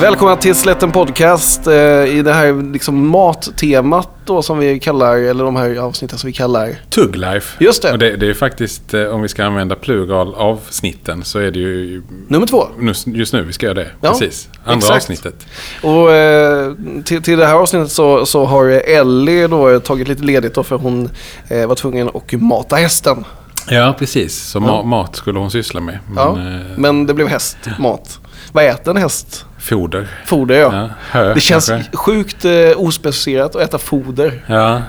Välkomna till Slätten Podcast eh, i det här liksom mattemat då som vi kallar, eller de här avsnitten som vi kallar. Tuglife. Just det. Och det, det är faktiskt, eh, om vi ska använda plural avsnitten så är det ju Nummer två. just nu vi ska göra det. Ja, Precis. Andra exakt. avsnittet. Och eh, till, till det här avsnittet så, så har Ellie då tagit lite ledigt då för hon eh, var tvungen att mata hästen. Ja, precis. Så Ja. ma- mat skulle hon syssla med. Men, Ja, eh, men det blev hästmat. Vad äter en häst? Foder. Foder ja. Ja, hö Det känns kanske. sjukt eh, ospecificerat att äta foder. Ja.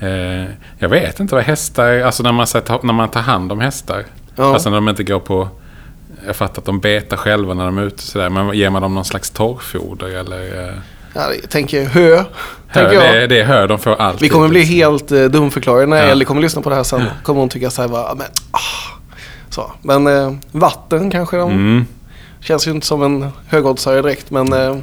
Eh, jag vet inte vad hästar, alltså när man, när man tar hand om hästar. Ja. Alltså när de inte går på, jag fattar att de betar själva när de är ute sådär. Men ger man dem någon slags torrfoder eller? Eh, Ja, jag tänker hö. hö, tänker jag. Det, är- det är hö de får alltid. Vi kommer bli helt eh, dumförklarade när Ja. Ellie kommer lyssna på det här sen. Kommer hon tycka så här, bara, men, ah. så. men eh, vatten kanske de. Mm. Känns ju inte som en högoddsare direkt. Men eh,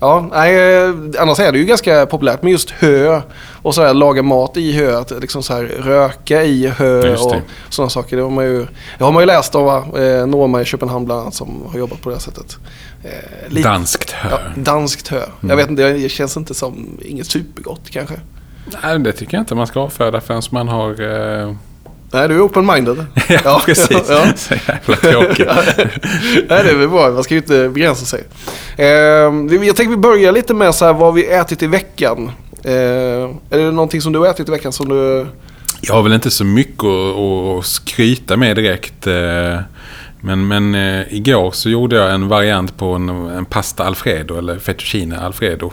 ja, nej, eh, annars är det ju ganska populärt med just hö. Och så här, laga mat i hö. Att liksom så här, röka i hö och sådana saker. Det har man ju, det har man ju läst om va? Eh, Norma i Köpenhamn bland annat som har jobbat på det här sättet. Eh, lite- Danskt hö. Ja, danskt hö. Jag vet inte, det känns inte som inget supergott kanske. Nej, det tycker jag inte man ska avfärda förrän man har... Eh... Nej, du är open-minded. ja, precis. Ja. Så jävla tråkigt. Nej, det är väl bra. Man ska ju inte begränsa sig. Eh, jag tänkte vi börjar lite med så här, vad vi ätit i veckan. Eh, är det någonting som du har ätit i veckan som du... Jag har väl inte så mycket att, att skryta med direkt. eh, Men, men eh, igår så gjorde jag en variant på en, en pasta alfredo, eller fettuccine alfredo.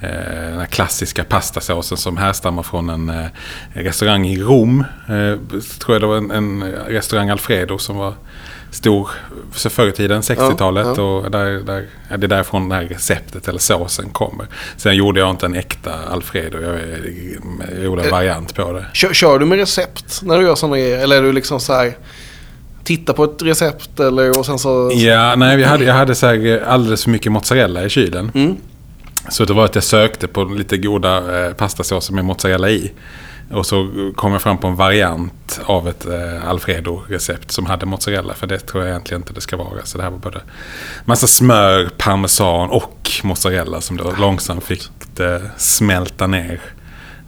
Eh, Den här klassiska pastasåsen som härstammar från en eh, restaurang i Rom. Eh, Tror jag det var en, en restaurang Alfredo som var stor så förr i tiden, 60-talet. Ja, ja. Och där, där, det är därifrån det här receptet eller såsen kommer. Sen gjorde jag inte en äkta Alfredo, jag, jag gjorde en variant på det. Kör, kör du med recept när du gör sådana grejer? Eller är du liksom så här... Titta på ett recept eller och sen så... Ja, nej, jag hade, jag hade så alldeles för mycket mozzarella i kylen. Mm. Så det var att jag sökte på lite goda eh, pastasåser med mozzarella i. Och så kom jag fram på en variant av ett eh, Alfredo-recept som hade mozzarella. För det tror jag egentligen inte det ska vara. Så det här var både massa smör, parmesan och mozzarella som då långsamt fick det smälta ner.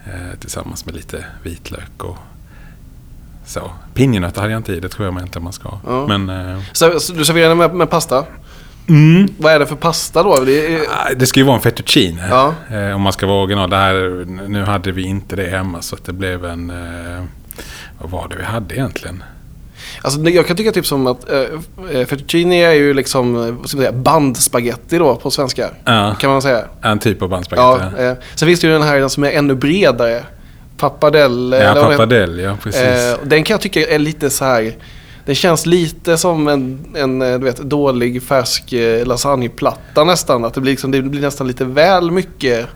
Eh, tillsammans med lite vitlök och så. Pinjenötter hade jag inte i, det tror jag inte man ska. Ja. Men... Eh, Så, så du serverar den med, med pasta? Mm. Vad är det för pasta då? Det är, Ah, Det ska ju vara en fettuccine. Ja. Eh, om man ska vara original. Det här, nu hade vi inte det hemma så att det blev en... Eh, vad var det vi hade egentligen? Alltså, jag kan tycka typ som att eh, eh, fettuccine är ju liksom säga, bandspaghetti då på svenska. Ja, Kan man säga. en typ av bandspagetti. Ja, eh, sen finns det ju den här som är ännu bredare. Pappardelle. Ja, pappardelle, ja precis. Eh, den kan jag tycka är lite så här. Det känns lite som en, en eh, du vet, dålig färsk eh, lasagneplatta nästan. Att det blir, liksom, det blir nästan lite väl mycket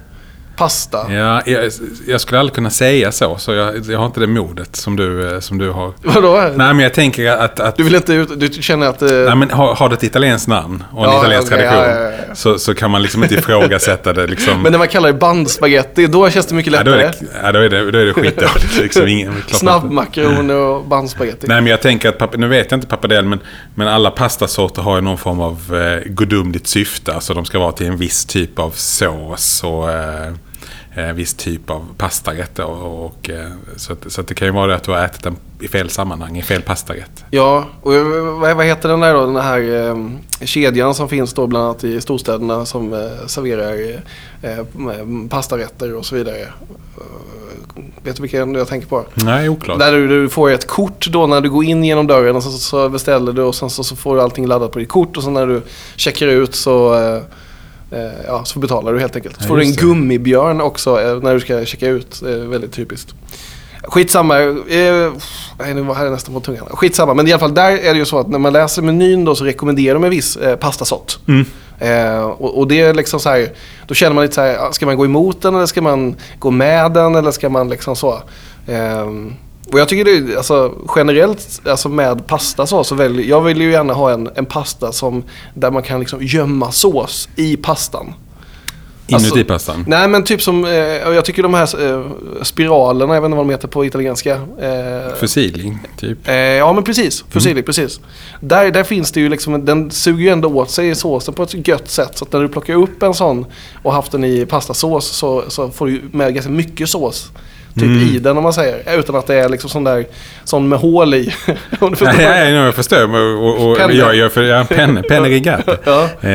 pasta. Ja, jag, jag skulle aldrig kunna säga så, så jag, jag har inte det modet som du, eh, som du har. Vadå? Nej, men jag tänker att... att Du vill inte ut, du känner att... eh, Nej, men har, har det ett italienskt namn och en Ja, italiensk okej, tradition ja, ja, ja. Så, så kan man liksom inte ifrågasätta det. Liksom. Men när man kallar det bandspaghetti, då känns det mycket ja, då, är lättare. det, ja, då är det, då är det skitdåligt. Liksom. Snabbmakaroner och bandspaghetti. Nej men jag tänker att, nu vet jag inte pappardelle, men, men alla pastasorter har ju någon form av eh, gudomligt syfte. Alltså de ska vara till en viss typ av sås och eh, en viss typ av pastarätt. Och, och, eh, så, att, så att det kan ju vara det att du har ätit den i fel sammanhang, i fel pastarätt. Ja, och eh, vad, heter den där då? Den här eh, kedjan som finns då bland annat i storstäderna som eh, serverar eh, eh, pastarätter och så vidare. Eh, vet du vilken jag tänker på? Nej, oklart. Där du, du får ett kort då när du går in genom dörren och så, så beställer du och sen så, så får du allting laddat på ditt kort och sen när du checkar ut så, eh, eh, ja, så betalar du helt enkelt. Så får du en gummibjörn också eh, när du ska checka ut. Är väldigt typiskt. Skitsamma. Eh, nej, nu var här nästan på tungan. Skitsamma. Men i alla fall där är det ju så att när man läser menyn då så rekommenderar de en viss eh, pastasort. Mm. Eh, och, och det är liksom så här, då känner man lite så här, ah, ska man gå emot den eller ska man gå med den eller ska man liksom så. Ehm, och jag tycker det alltså generellt, alltså med pasta så, så väljer, jag vill ju gärna ha en, en pasta som, där man kan liksom gömma sås i pastan. Inuti Alltså- pastan? Nej men typ som, eh, jag tycker de här eh, spiralerna, jag vet inte vad de heter på italienska. Eh, Fusilli, typ? Eh, ja men precis, fusilli, precis. Där, där finns det ju liksom, den suger ju ändå åt sig såsen på ett gött sätt. Så att när du plockar upp en sån och haft den i pastasås så, så får du med ganska mycket sås. Typ Mm. i den om man säger. Utan att det är liksom sån där, sån med hål i. om du förstår. Nej, nej, jag förstår. Och, och, Penne. jag gör för, ja, penne, penne rigato. Ja. Eh,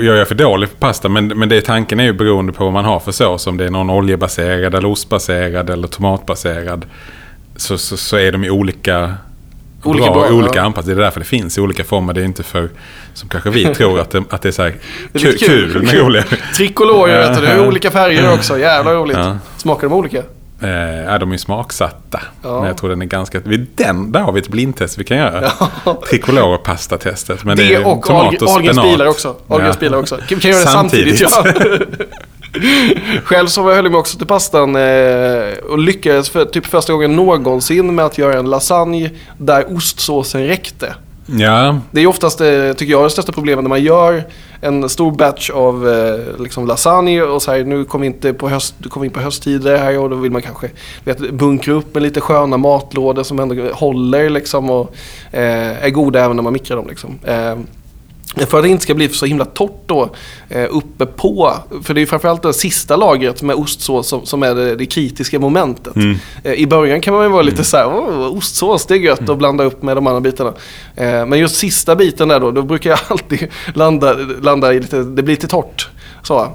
jag är för dålig på pasta, men, men det, tanken är ju beroende på vad man har för sås. Om det är någon oljebaserad, eller ostbaserad eller tomatbaserad. Så, så, så är de ju olika, Olika bra, bra, och olika ja. anpassade. Det är därför det finns i olika former. Det är inte för, som kanske vi tror, att det, att det är så här Det är kul, kul. med roliga. Vet du, det är olika färger också. Jävla roligt. Ja. Smakar de olika? Eh, ja, de är smaksatta. Ja. Men jag tror den är ganska... Den, där har vi ett blindtest vi kan göra. Tricolore pastatestet. Men Det, är och tomat Ahlgren- Ahlgrens bilar också. Ahlgrens Ja. bilar också. Vi kan göra det samtidigt. ja. Själv så höll jag mig också till pastan eh, och lyckades för typ första gången någonsin med att göra en lasagne där ostsåsen räckte. Ja, Det är oftast, eh, tycker jag, det största problemet när man gör en stor batch av eh, liksom lasagne och så här, nu kommer vi inte på höst, du kommer in på hösttider här och då vill man kanske vet, bunkra upp med lite sköna matlådor som ändå håller liksom och eh, är goda även när man mikrar dem liksom. Eh, för att det inte ska bli så himla torrt då eh, uppe på, för det är ju framförallt det sista lagret med ostsås som, som är det, det kritiska momentet. Eh, I början kan man ju vara lite så här, "Åh, ostsås det är gött att blanda upp med de andra bitarna. Eh, men just sista biten där då, då brukar jag alltid landa, landa i lite, det blir lite torrt. Så, eh,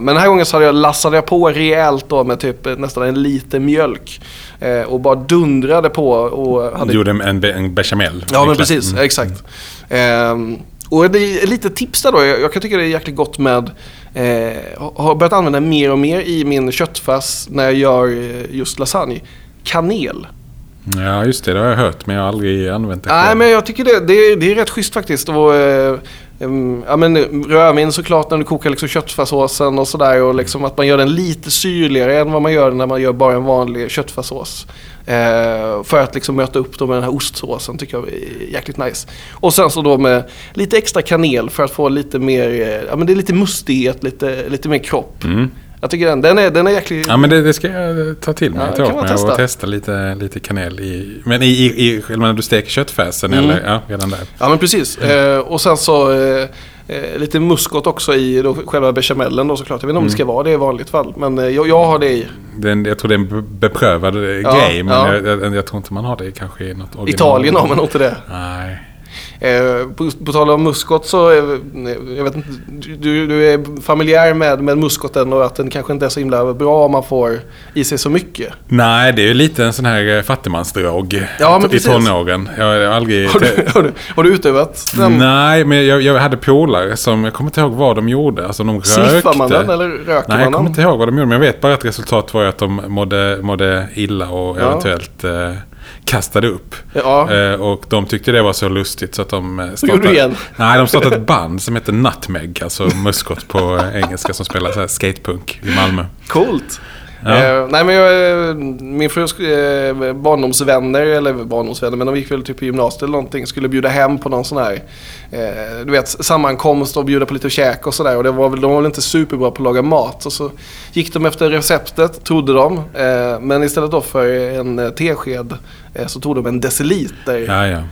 men den här gången så hade jag, lassade jag på rejält då med typ eh, nästan en liter mjölk. Eh, och bara dundrade på och hade du gjorde en, en, be- en bechamel. Ja men precis, Mm. exakt. Ehm, och det är lite tips där då. Jag, kan tycka det är jäkligt gott med, eh, har börjat använda mer och mer i min köttfärs när jag gör eh, just lasagne. Kanel. Ja, just det. Det har jag hört, men jag har aldrig använt det Nej själv. men jag tycker det, det, är, det är rätt schysst faktiskt. Och, eh, ja, men, rödvin såklart när du kokar liksom köttfärssåsen och sådär. Och liksom att man gör den lite syrligare än vad man gör när man gör bara en vanlig köttfärssås. Eh, för att liksom möta upp då med den här ostsåsen tycker jag är jäkligt nice. Och sen så då med lite extra kanel för att få lite mer, eh, ja men det är lite mustighet, lite, lite mer kropp. Mm. Jag tycker den, den är, den är jäkligt... Ja, men det, det ska jag ta till mig. Ja, ta åt mig testa. och testa lite, lite kanel i... Men i, i, i när du steker köttfärsen Mm. eller? Ja, redan där. Ja men precis. Eh, och sen så eh, eh, lite muskot också i då, själva bechamelen då såklart. Jag vet inte om det ska vara det i vanligt fall. Men eh, jag, jag har det i. Den, jag tror det är en be- beprövad Ja, grej, men ja. jag, jag, jag tror inte man har det kanske i något original. Italien har man nog inte det. Nej. Eh, på, på tal om muskot så, eh, jag vet inte, du, du är familjär med, med muskoten och att den kanske inte är så himla bra om man får i sig så mycket. Nej, det är ju lite en sån här eh, fattigmansdrog Ja, men i precis. tonåren. Jag har aldrig... Har du, har du, har du utövat den? Nej, men jag, jag hade polare som, jag kommer inte ihåg vad de gjorde. Alltså de rökte. Sniffar man den eller röker Nej, man jag kommer den? inte ihåg vad de gjorde. Men jag vet bara att resultatet var att de mådde, mådde illa och Ja. eventuellt eh, kastade upp. Ja. Eh, och de tyckte det var så lustigt så att de eh, igen? Nej, de startade ett band som heter Nutmeg. Alltså muskot på engelska som spelar så skatepunk i Malmö. Coolt. Ja. Eh, nej men jag, eh, min frus eh, barndomsvänner, eller barndomsvänner, men de gick väl typ i gymnasiet eller någonting, skulle bjuda hem på någon sån här, eh, du vet, sammankomst och bjuda på lite käk och sådär. Och det var väl, de var väl inte superbra på att laga mat. Och så gick de efter receptet, trodde de. Eh, men istället då för en tesked så tog de en deciliter Ja, ja.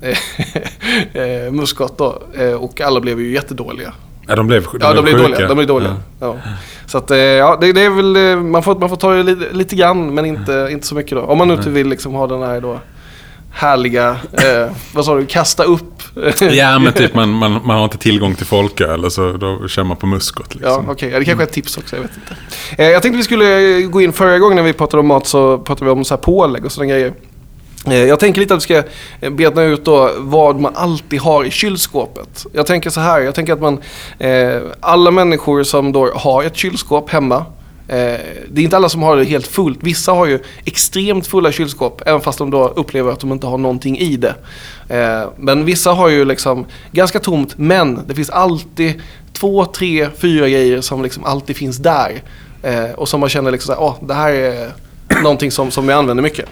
muskot då. Och alla blev ju jättedåliga. Ja, de blev, de Ja, de sjuka. dåliga. De blir dåliga. Ja. Ja. Så att, eh, ja, det, det är väl, eh, man får, man får ta det lite, lite grann men inte, inte så mycket då. Om man nu inte vill liksom ha den här då härliga, eh, vad sa du, kasta upp. Ja, men typ man, man, man har inte tillgång till folköl så då kör man på muskot. Ja, Liksom. okej. Ja, det kanske är ett tips också, jag vet inte. Eh, jag tänkte vi skulle gå in förra gången när vi pratade om mat så pratade vi om så här pålägg och sådana grejer. Eh, jag tänker lite att vi ska bena beta ut då vad man alltid har i kylskåpet. Jag tänker så här, jag tänker att man, eh, alla människor som då har ett kylskåp hemma, eh, det är inte alla som har det helt fullt. Vissa har ju extremt fulla kylskåp, även fast de då upplever att de inte har någonting i det. Eh, men vissa har ju liksom ganska tomt, men det finns alltid två, tre, fyra grejer som liksom alltid finns där. Eh, och som man känner liksom såhär, åh, det här är någonting som, som jag använder mycket.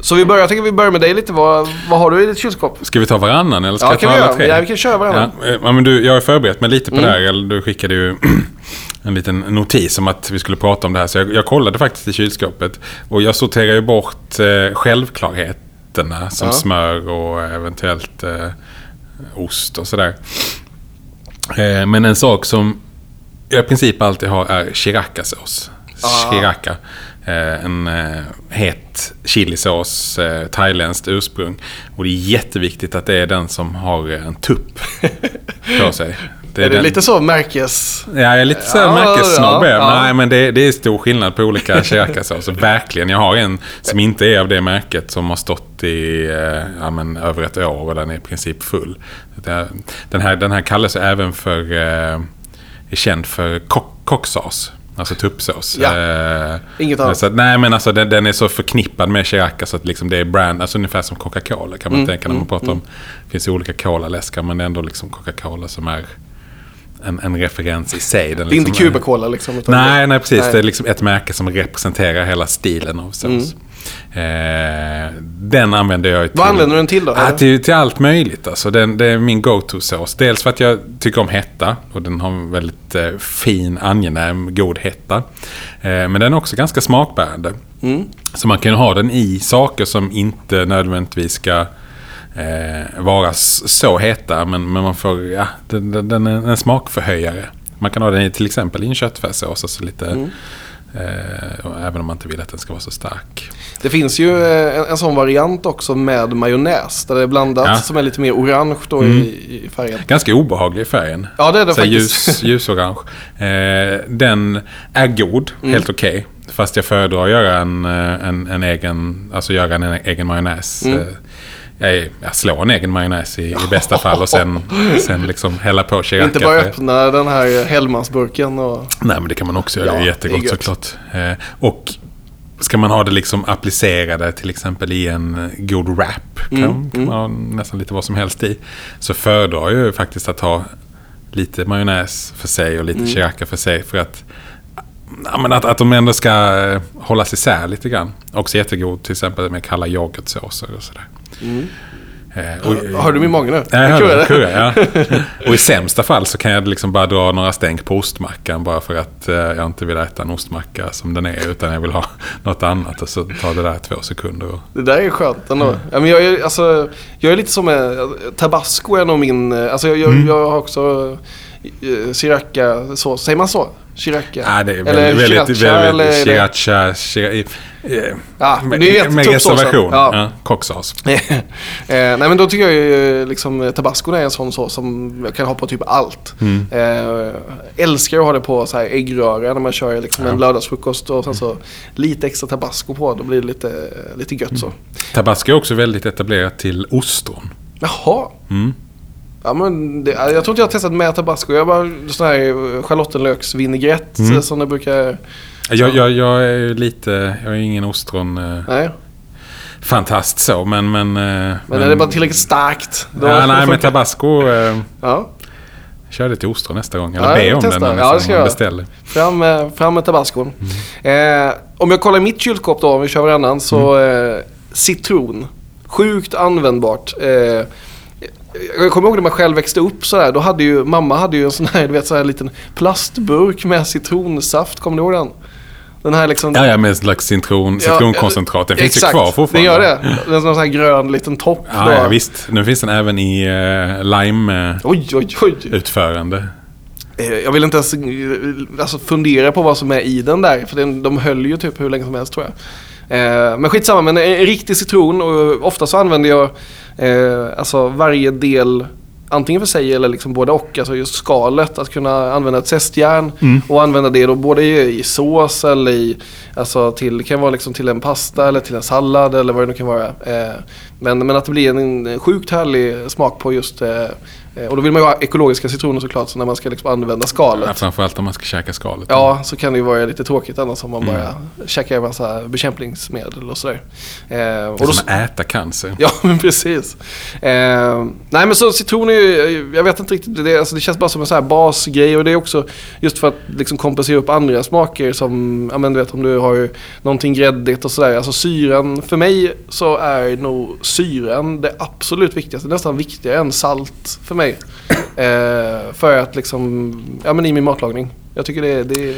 Så vi börjar, jag tänker vi börjar med dig lite. Vad, vad har du i ditt kylskåp? Ska vi ta varannan eller ska Ja, jag ta alla tre? Ja, vi kan köra varannan. Ja, eh, ja, men du, jag har förberett mig lite på Mm. det här. Eller du skickade ju en liten notis om att vi skulle prata om det här. Så jag, jag kollade faktiskt i kylskåpet. Och jag sorterar ju bort eh, självklarheterna som Ja. smör och eventuellt eh, ost och sådär. Eh, men en sak som jag i princip alltid har är shirakasås. Ah. Shiraka. Eh, en eh, het chilisås, eh, thailändskt ursprung. Och det är jätteviktigt att det är den som har en tupp på sig. är det den- lite så märkes... Ja, jag är lite så Ja, märkessnobb. ja, Ja. Nej, men det, det är stor skillnad på olika shirakasåser. Verkligen. Jag har en som inte är av det märket som har stått i ja, men, över ett år och den är i princip full. Det- Den här, den här kallas även för... Är känd för kock, kocksås. Alltså tuppsås. Ja. Eh, Inget annat. så att, nej men alltså den, den är så förknippad med Chiraca så att liksom det är brand, alltså ungefär som Coca-Cola kan man Mm, tänka när man mm, pratar om. Det finns ju olika Cola-läskar men det är ändå liksom Coca-Cola som är en, en referens i sig. Den Det är inte liksom Cuba-Cola liksom. Nej, nej precis. Nej. Det är liksom ett märke som representerar hela stilen av sås. Eh, den använder jag till... Vad använder du den till då? Ja, till, till allt möjligt. Alltså, den, det är min go-to-sås. Dels för att jag tycker om hetta. Och den har en väldigt eh, fin, angenäm, god hetta. Eh, men den är också ganska smakbärande. Mm. Så man kan ha den i saker som inte nödvändigtvis ska eh, vara så heta. Men, men man får, ja, den, den, den är en smakförhöjare. Man kan ha den i till exempel i en köttfärssås. Alltså lite, Mm. Eh, även om man inte vill att den ska vara så stark. Det finns ju eh, en, en sån variant också med majonnäs. Där det är blandat Ja. som är lite mer orange då Mm. i, i färgen. Ganska obehaglig i färgen. Ja det är det Så faktiskt. ljus, ljusorange. Eh, den är god, Mm. helt okej. Fast jag föredrar att göra en, eh, en, en egen, alltså göra en egen majonnäs. Mm. Jag, är- slår en egen majonnäs i, i bästa fall och sen, sen liksom hälla på Chiraca. Inte bara öppna den här Hellmansburken och... Nej, men det kan man också göra. Ja, det är det jättegott är gött. såklart. Eh, och ska man ha det liksom applicerade till exempel i en eh, god wrap, kan, Mm, kan man ha nästan lite vad som helst i. Så föredrar jag ju faktiskt att ha lite majonnäs för sig och lite Mm. Chiraca för sig. För att, ja, men att, att de ändå ska eh, hållas isär lite grann. Också jättegod till exempel med kalla yoghurtsåser och sådär. Mm. Eh, och- Har du min mage nu? Ja, jag det? Kurrar, ja. Och i sämsta fall så kan jag liksom bara dra några stänk på ostmackan bara för att eh, jag inte vill äta en ostmacka som den är utan jag vill ha något annat och så tar det där två sekunder. Och... Det där är skönt ändå. Ja, men jag, är, alltså, jag är lite som med, tabasco är nog min, eh, alltså jag, jag, Mm. jag har också sriracha sås, säger man så? Sriracha? Ja, det är eller väldigt, väldigt, sriracha, väldigt sriracha, sriracha, eh, Ja, med, är ju med tuppsåsen. reservation. Ja. Ja. kocksås. eh, nej men då tycker jag ju liksom eh, tabasco är en sån sås som jag kan ha på typ allt. Mm. Eh, älskar att ha det på så här äggröra när man kör liksom en Ja. lördagsfrukost och sen så lite extra tabasco på. Då blir det lite, lite gött så. Tabasco är också väldigt etablerat till ostron. Jaha. Mm. Ja, men det, jag tror inte jag har testat med tabasco. Jag har bara sån här schalottenlöksvinägrett Mm. som det brukar... Jag, jag, jag är ju lite, jag är ingen ostron eh, Nej, fantast så men... Men, eh, men, är det bara tillräckligt starkt? då Ja, nej men tabasco... Eh, Ja, Kör det till ostron nästa gång. Eller Ja, be om testar. den Ja, det ska jag beställer. fram med, fram med tabascon. Mm. Eh, om jag kollar i mitt kylskåp då, om vi kör varannan, så Mm. eh, citron. Sjukt användbart. Eh, jag kommer ihåg när man själv växte upp sådär. Då hade ju, mamma hade ju en sån här, du vet, så här liten plastburk med citronsaft. Kommer du ihåg den? Den här liksom... Ja, ja, med en slags citron, Ja, citronkoncentrat. Den finns exakt, ju kvar fortfarande. Det gör det. Det är en sån här grön liten topp. Ja, då. ja, visst. Nu finns den även i uh, lime-utförande. Oj, oj, oj. Eh, Jag vill inte ens eh, alltså, fundera på vad som är i den där. För den, de höll ju typ hur länge som helst tror jag. Eh, men skitsamma, men en riktig citron. Och ofta så använder jag eh, alltså varje del antingen för sig eller liksom både och. Alltså just skalet, att kunna använda ett zestjärn Mm. och använda det då både i, i sås eller i, alltså till, det kan vara liksom till en pasta eller till en sallad eller vad det nu kan vara. Eh, men, men att det blir en, en sjukt härlig smak på just, eh, eh, och då vill man ju ha ekologiska citroner såklart, så när man ska liksom använda Ja, skalet. framförallt om man ska käka skalet. Ja, så kan det ju vara lite tråkigt annars om man Mm. bara käkar en massa bekämpningsmedel och sådär. Eh, Det är och då, som att äta cancer. Ja, men precis. Eh, nej, men så citron är ju, jag vet inte riktigt, det, alltså, det känns bara som en sån här basgrej och det är också just för att liksom kompensera upp andra smaker som, ja men du vet om du har har någonting gräddigt och sådär. Alltså syran, för mig så är nog syran det absolut viktigaste. Nästan viktigare än salt för mig. Eh, för att liksom, ja men i min matlagning. Jag tycker det, är- det är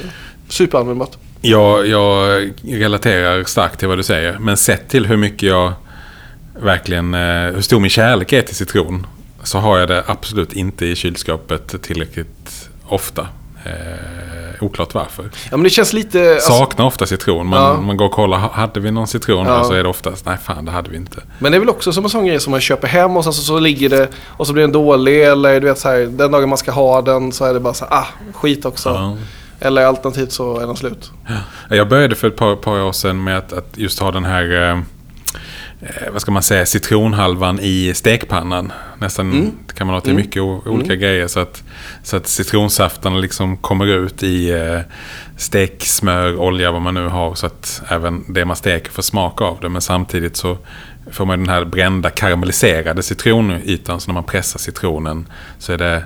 superanvändbart. Jag, jag relaterar starkt till vad du säger. Men sett till hur mycket jag verkligen... eh, Hur stor min kärlek är till citron. Så har jag det absolut inte i kylskåpet tillräckligt ofta. Eh, oklart varför. Ja men det känns lite... alltså- Saknar ofta citron. Man, Ja. man går och kollar. ha- Hade vi någon citron Ja. här? Så är det oftast. Nej fan det hade vi inte. Men det är väl också som en sån grej som man köper hem och sen så, så ligger det och så blir den dålig eller du vet så här, den dagen man ska ha den så är det bara så här, ah, skit också. Ja. Eller alternativt så är den slut. Jag började för ett par, par år sedan med att, att just ha den här, eh, vad ska man säga, citronhalvan i stekpannan. Nästan Mm. kan man ha till mycket o- olika grejer. Så att, så att citronsafterna liksom kommer ut i eh, steksmör, olja, vad man nu har. Så att även det man steker får smak av det. Men samtidigt så får man den här brända karamelliserade citronytan. Så när man pressar citronen så är det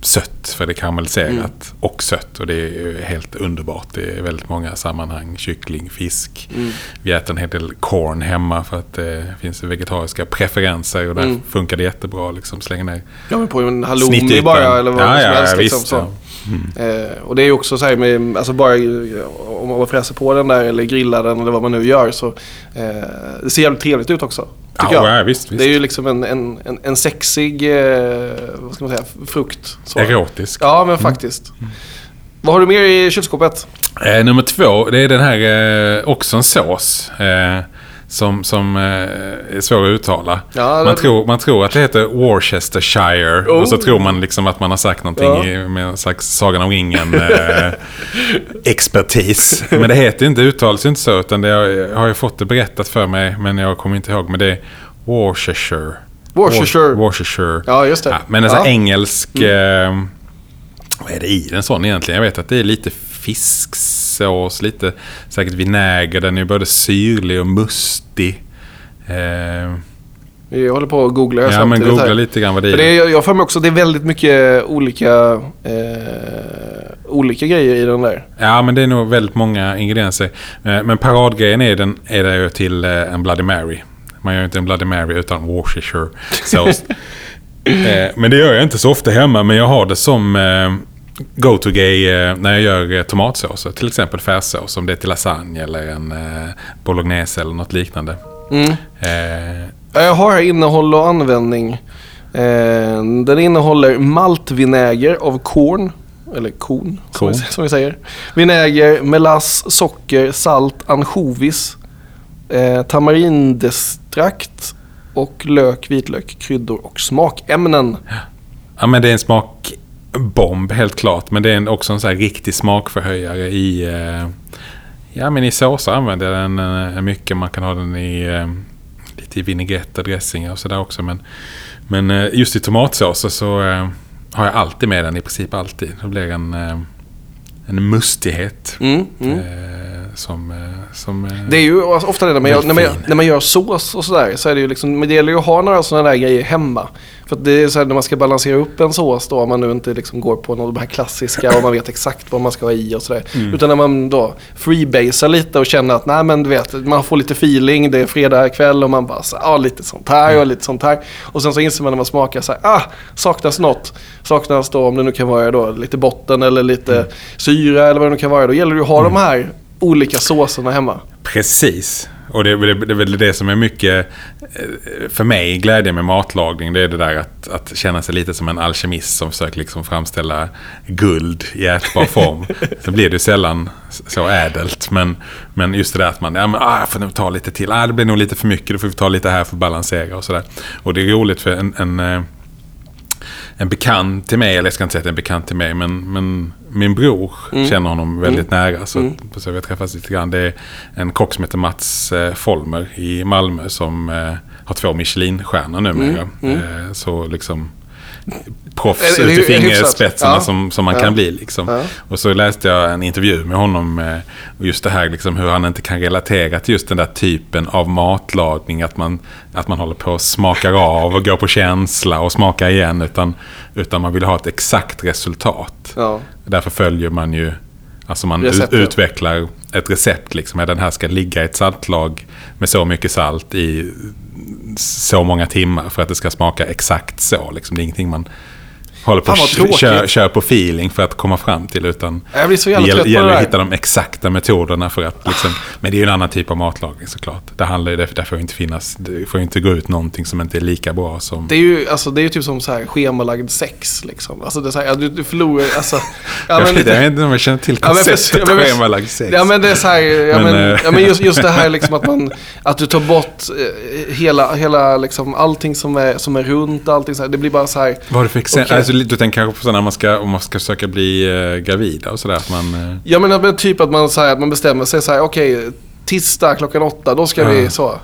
sött för det är karamelliserat Mm. och sött. Och det är helt underbart i väldigt många sammanhang. Kyckling, fisk. Mm. Vi äter en hel del corn hemma för att det finns vegetariska preferenser. Och där Mm. funkar det jättebra. Liksom, slänga ner Ja men på en halloumi bara eller vad ja, som ja, helst. ja, Liksom, visst. Mm. Eh, och det är ju också så här med, alltså bara eh, om man fräser på den där eller grillar den eller vad man nu gör så eh, det ser jävligt trevligt ut också. Tycker Ja, jag. ja, visst, visst. Det är ju liksom en, en, en, en sexig, eh, vad ska man säga, frukt. Så. Erotisk. Ja men faktiskt. Vad har du mer i kylskåpet? Eh, nummer två, det är den här, eh, också en sås. Som som eh, är svår att uttala. Ja, man, det- tror, man tror att det heter Worcestershire. Oh. Och så tror man liksom att man har sagt någonting Ja. med en slags Sagan om ringen eh. Men det heter inte, uttalas inte så. Utan det har, jag har ju fått det berättat för mig. Men jag kommer inte ihåg. Men det är Worcestershire. Worcestershire. Worcestershire. Ja just det. Ja, men en sån ja. Mm. engelsk... Eh, vad är det i den sån egentligen? Jag vet att det är lite fisksås, lite säkert vinäger. Den är både syrlig och mustig. Eh, Jag håller på att googla ja, men googla här. lite grann vad det För det är. är, jag- får mig också att det är väldigt mycket olika, eh, olika grejer i den där. Ja, men det är nog väldigt många ingredienser. Eh, men paradgrejen är, den, är det ju till eh, en Bloody Mary. Man gör ju inte en Bloody Mary utan Worcestershire sås. eh, men det gör jag inte så ofta hemma, men jag har det som eh, go-to-grej eh, när jag gör eh, tomatsåser. Till exempel färssås, om det är till lasagne eller en eh, bolognese eller något liknande. Mm. Eh, Ja, Jag har här innehåll och användning. Eh, den innehåller maltvinäger av korn. Eller korn, Korn. som vi säger. Vinäger, melass, socker, salt, ansjovis, eh, tamarindextrakt och lök, vitlök, kryddor och smakämnen. Ja men det är en smakbomb helt klart. Men det är också en här riktig smakförhöjare i... Eh, ja men i såser använder jag den eh, mycket. Man kan ha den i... Eh, lite i vinägrett och dressingar och sådär också. Men, men just i tomatsåser så har jag alltid med den i princip alltid. Då blir det en, en mustighet. Mm, mm. Som... Eh, som eh, Det är ju ofta det när man, gör, när, man gör, när man gör sås och sådär. Så är det ju liksom, men det gäller ju att ha några sådana där grejer hemma. För det är så här när man ska balansera upp en sås då. Om man nu inte liksom går på någon av de här klassiska och man vet exakt vad man ska ha i och sådär. Mm. Utan när man då freebasar lite och känner att nej men du vet, man får lite feeling. Det är fredag kväll och man bara så, ja lite sånt här och lite sånt här. Och sen så inser man när man smakar så här, ah saknas något. Saknas då om det nu kan vara då lite botten eller lite Mm. syra eller vad det nu kan vara. Då gäller det att ha de här olika såserna hemma. Precis. Och det, det, det är väl det som är mycket, eh, för mig, glädje med matlagning. Det är det där att, att känna sig lite som en alkemist som försöker liksom framställa guld i ätbar form. så blir det ju sällan så ädelt. Men, men just det där att man, ja men ah, jag får nog ta lite till. Ah, det blir nog lite för mycket, då får vi ta lite här för att balansera och sådär. Och det är roligt för en, en eh, en bekant till mig, eller jag ska inte säga att det är en bekant till mig, men, men min bror känner honom väldigt nära. Så, så vi har träffats lite grann. Det är en kock som heter Mats eh, Folmer i Malmö som eh, har två Michelin-stjärnor numera. Eh, så liksom proffs ut i fingerspetsarna Ja. som, som man Ja. kan bli. Liksom. Ja. Och så läste jag en intervju med honom eh, och just det här liksom, hur han inte kan relatera till just den där typen av matlagning. Att man, att man håller på och smakar av och går på känsla och smakar igen. Utan, utan man vill ha ett exakt resultat. Därför följer man ju, alltså man Receptet. utvecklar ett recept. Liksom, att den här ska ligga i ett saltlag med så mycket salt i så många timmar för att det ska smaka exakt så. Liksom. Det är ingenting man håller på att kör, kör på feeling för att komma fram till. Utan Jag blir så jävla det trött gäller, på det gäller att där. hitta de exakta metoderna för att liksom, Men det är ju en annan typ av matlagning såklart. Det handlar ju, det, det får inte finnas, det får ju inte gå ut någonting som inte är lika bra som... Det är ju, alltså, det är ju typ som så här schemalagd sex liksom. Alltså det är så här, du, du förlorar, alltså. Ja, men jag vet inte om jag känner till konceptet ja, men- schemalagd sex. Ja men det är så här, ja, Men, men, eh, ja, men just, just det här liksom att man, att du tar bort eh, hela, hela liksom allting som är, som är runt, allting så här. Det blir bara så här, Vad har du för exempel? Alltså, du tänker kanske på sådana man ska, om man ska försöka bli eh, gravida och sådär. Att man, eh, ja men, typ att man, så här, att man bestämmer sig så här, okej, tisdag klockan åtta, då ska vi Ja. så.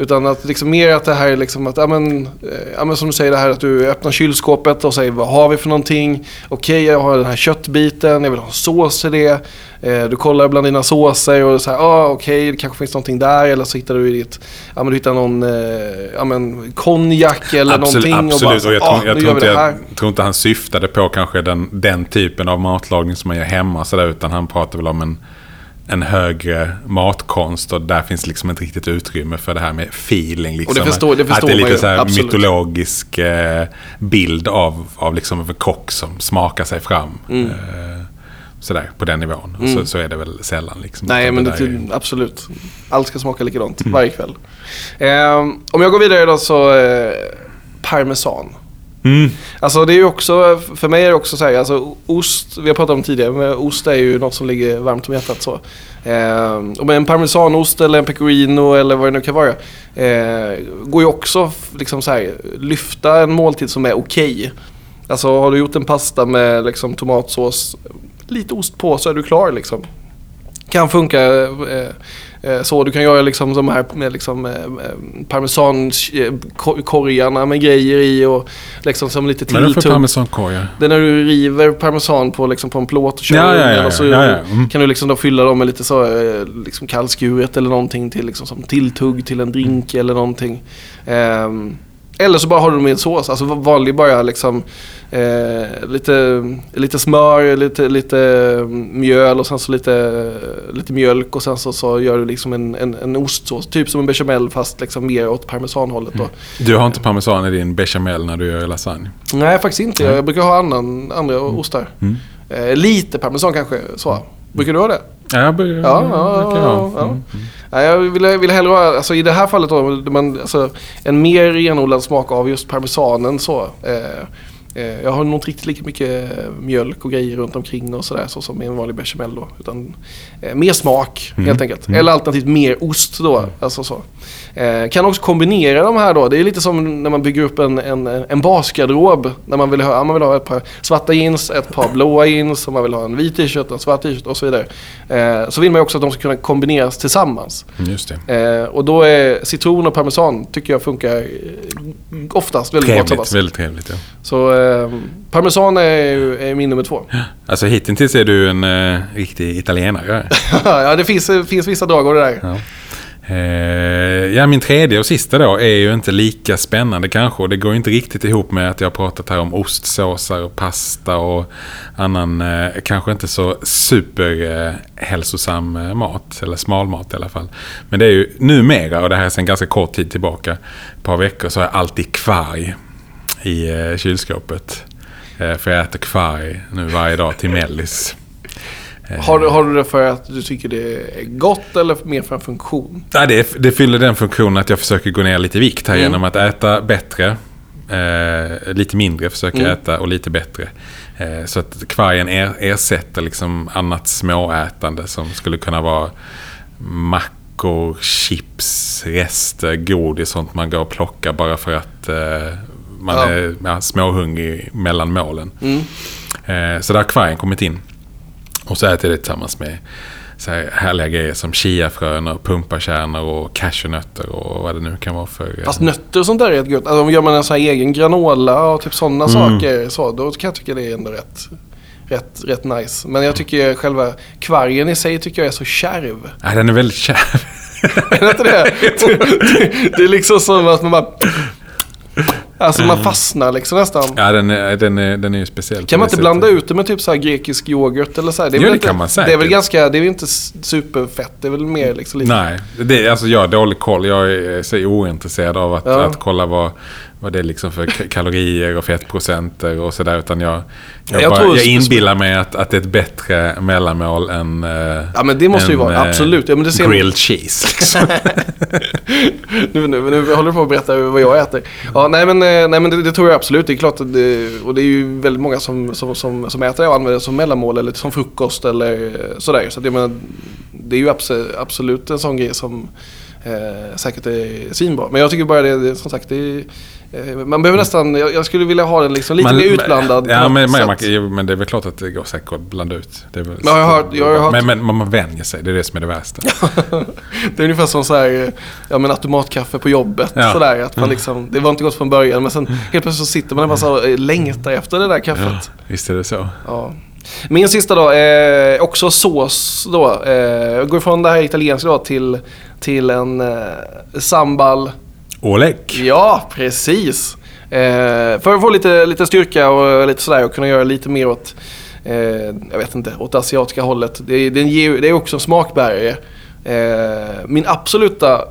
Utan att liksom mer att det här är liksom att, ja men, eh, ja men som du säger det här att du öppnar kylskåpet och säger vad har vi för någonting? Okej, jag har den här köttbiten, jag vill ha sås till det. Eh, du kollar bland dina såser och så här, ah, okej, det kanske finns någonting där. Eller så hittar du i ditt, ja men du hittar någon, eh, ja men konjak eller absolut, någonting. absolut. Och, bara, jag, ah, tror, jag, vi inte, jag tror inte han syftade på kanske den, den typen av matlagning som man gör hemma. Så där, utan han pratar väl om en, en högre matkonst. Och där finns liksom inte riktigt utrymme för det här med feeling. Liksom. Det förstår- det att förstår det är lite så här absolut. mytologisk eh, bild av, av liksom en kock som smakar sig fram. Mm. Eh, sådär, på den nivån. Och Så, så är det väl sällan. Liksom, Nej, men det det, är absolut. Allt ska smaka likadant Mm. varje kväll. Eh, om jag går vidare då så, eh, parmesan. Mm. Alltså det är ju också, för mig är det också så här, alltså ost, vi har pratat om tidigare, men ost är ju något som ligger varmt om hjärtat så. Eh, och med en parmesanost eller en pecorino eller vad det nu kan vara, eh, går ju också liksom så här, lyfta en måltid som är okej. Alltså har du gjort en pasta med liksom tomatsås, lite ost på så är du klar liksom. Kan funka eh, så. Du kan göra liksom de här med liksom, eh, parmesankorgarna med grejer i och liksom som lite Vad är det för tilltugg. parmesankorgar? Det är när du river parmesan på, liksom, på en plåt och kör Ja, ja, ja, och så. Mm. kan du liksom då fylla dem med lite så eh, liksom kallskuret eller någonting till liksom, som tilltugg till en drink eller någonting. Ehm, eller så bara har du dem i en sås, alltså vanlig bara liksom eh, lite, lite smör, lite, lite mjöl och sen så lite, lite mjölk och sen så, så gör du liksom en, en, en ostsås. Typ som en bechamel fast liksom mer åt parmesanhållet då. Du har inte parmesan i din bechamel när du gör lasagne? Nej, faktiskt inte. Jag brukar ha annan, andra ostar. Mm. Eh, lite parmesan kanske, så. Brukar du ha det? Ja, Ja, ja, ja, ja. Jag vill, vill hellre ha, alltså i det här fallet då, man, alltså, en mer renodlad smak av just parmesanen så. Eh, eh, jag har nog inte riktigt lika mycket mjölk och grejer runt omkring och sådär så som i en vanlig bechamel då. Utan eh, mer smak Mm. helt enkelt. Mm. Eller alternativt mer ost då. Alltså så. Eh, kan också kombinera de här då. Det är lite som när man bygger upp en, en, en basgarderob. När man vill, ha, man vill ha ett par svarta jeans, ett par blåa jeans, och man vill ha en vit t-shirt, en svart t-shirt och så vidare. Eh, så vill man ju också att de ska kunna kombineras tillsammans. Just det. Eh, och då är citron och parmesan tycker jag funkar eh, oftast väldigt bra Trevligt, tillsammans. väldigt trevligt. Ja. Så eh, parmesan är, är min nummer två. Alltså hittills är du en eh, riktig italienare. ja, det finns, finns vissa drag av det där. Ja. Eh, ja, min tredje och sista då är ju inte lika spännande kanske. Det går ju inte riktigt ihop med att jag har pratat här om ostsåsar och pasta och annan, eh, kanske inte så superhälsosam eh, mat. Eller smalmat i alla fall. Men det är ju numera, och det här är sedan ganska kort tid tillbaka, ett par veckor, så har jag alltid kvarg i kylskåpet. För jag äter kvarg nu varje dag till mellis. Eh, Har, du- har du det för att du tycker det är gott eller mer för en funktion? Ja, det, det fyller den funktionen att jag försöker gå ner lite i vikt här Mm. genom att äta bättre. Eh, lite mindre försöker Mm. äta och lite bättre. Eh, så att kvargen er, ersätter liksom annat småätande som skulle kunna vara mackor, chips, rester, godis, sånt man går och plockar bara för att eh, man Ja. är ja, småhungrig mellan målen. Mm. Eh, så där har kvargen kommit in. Och så äter jag det tillsammans med så här härliga grejer som chiafrön och pumpakärnor och cashewnötter och vad det nu kan vara för... Fast nötter och sånt där är rätt gott. Alltså om gör man en sån här egen granola och typ sådana Mm. saker. Så, då kan jag tycka det är ändå rätt, rätt, rätt nice. Men jag tycker själva kvargen i sig tycker jag är så kärv. Nej, den är väldigt kärv. Är det inte det? Det är liksom som att man bara... Alltså man fastnar liksom nästan. Ja, den är, den är, den är ju speciell. Kan man inte blanda sättet. ut det med typ så grekisk yoghurt eller så här? Det är Jo, väl det inte, kan man Det är väl säkert. ganska, det är väl inte superfett. Det är väl mer liksom lite... Nej, det är, alltså jag har dålig koll. Jag är så ointresserad av att, Ja. att kolla vad, vad det är liksom för kalorier och fettprocenter och sådär. Utan jag, jag, Jag bara, jag inbillar mig att, att det är ett bättre mellanmål än eh, Ja men det måste ju än, vara, eh, absolut. Ja, men det ser grilled cheese. Liksom. nu, nu, nu håller du på att berätta vad jag äter. Ja, nej men, eh, Eh, nej, men det, det tror jag absolut. Det är klart att det, och det är ju väldigt många som, som, som, som äter det och använder det som mellanmål eller som frukost eller eh, sådär. Så att jag menar, det är ju abs- absolut en sån grej som eh, säkert är svinbra. Men jag tycker bara det, det som sagt, det är, man behöver nästan, jag, skulle vilja ha den liksom lite Man- mer utblandad. Ja, men, man, man, men det är väl klart att det går säkert att blanda ut. Det är väl, Men jag har jag har hört- men, men man, vänjer sig, det är det som är det värsta. Det är ungefär som så här, eh, ja men automatkaffe på jobbet. Ja. Sådär, att man liksom, det var inte gott från början men sen helt plötsligt så sitter man där och bara så eh, längtar efter det där kaffet. Visst är det så. Ja. Min sista då, eh, också sås då. Eh, jag går ifrån det här italienska då till, till en eh, sambal. Oleg. Ja, precis. Eh, för att få lite, lite styrka och lite sådär och kunna göra lite mer åt, eh, jag vet inte, åt det asiatiska hållet. Det, är- ger, det är också en smakbärare. Eh, min absoluta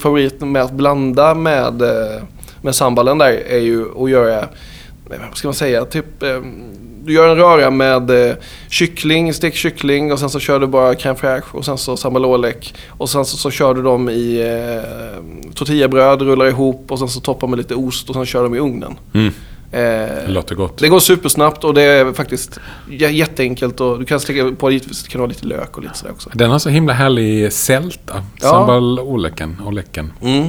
favorit med att blanda med, eh, med sambalen där är ju att göra, eh, vad ska man säga, typ eh, du gör en röra med eh, kyckling, stekt kyckling och sen så kör du bara crème fraîche och sen så sambal olek. Och sen så, så kör du dem i eh, tortillabröd, rullar ihop och sen så toppar med lite ost och sen kör de i ugnen. Mm. Eh, Det låter gott. det går supersnabbt och det är faktiskt jätteenkelt och du kan släcka på givetvis, kan vara lite lök och lite sådär också. Den har så himla härlig sälta. Ja. Sambal oleken, oleken Mm.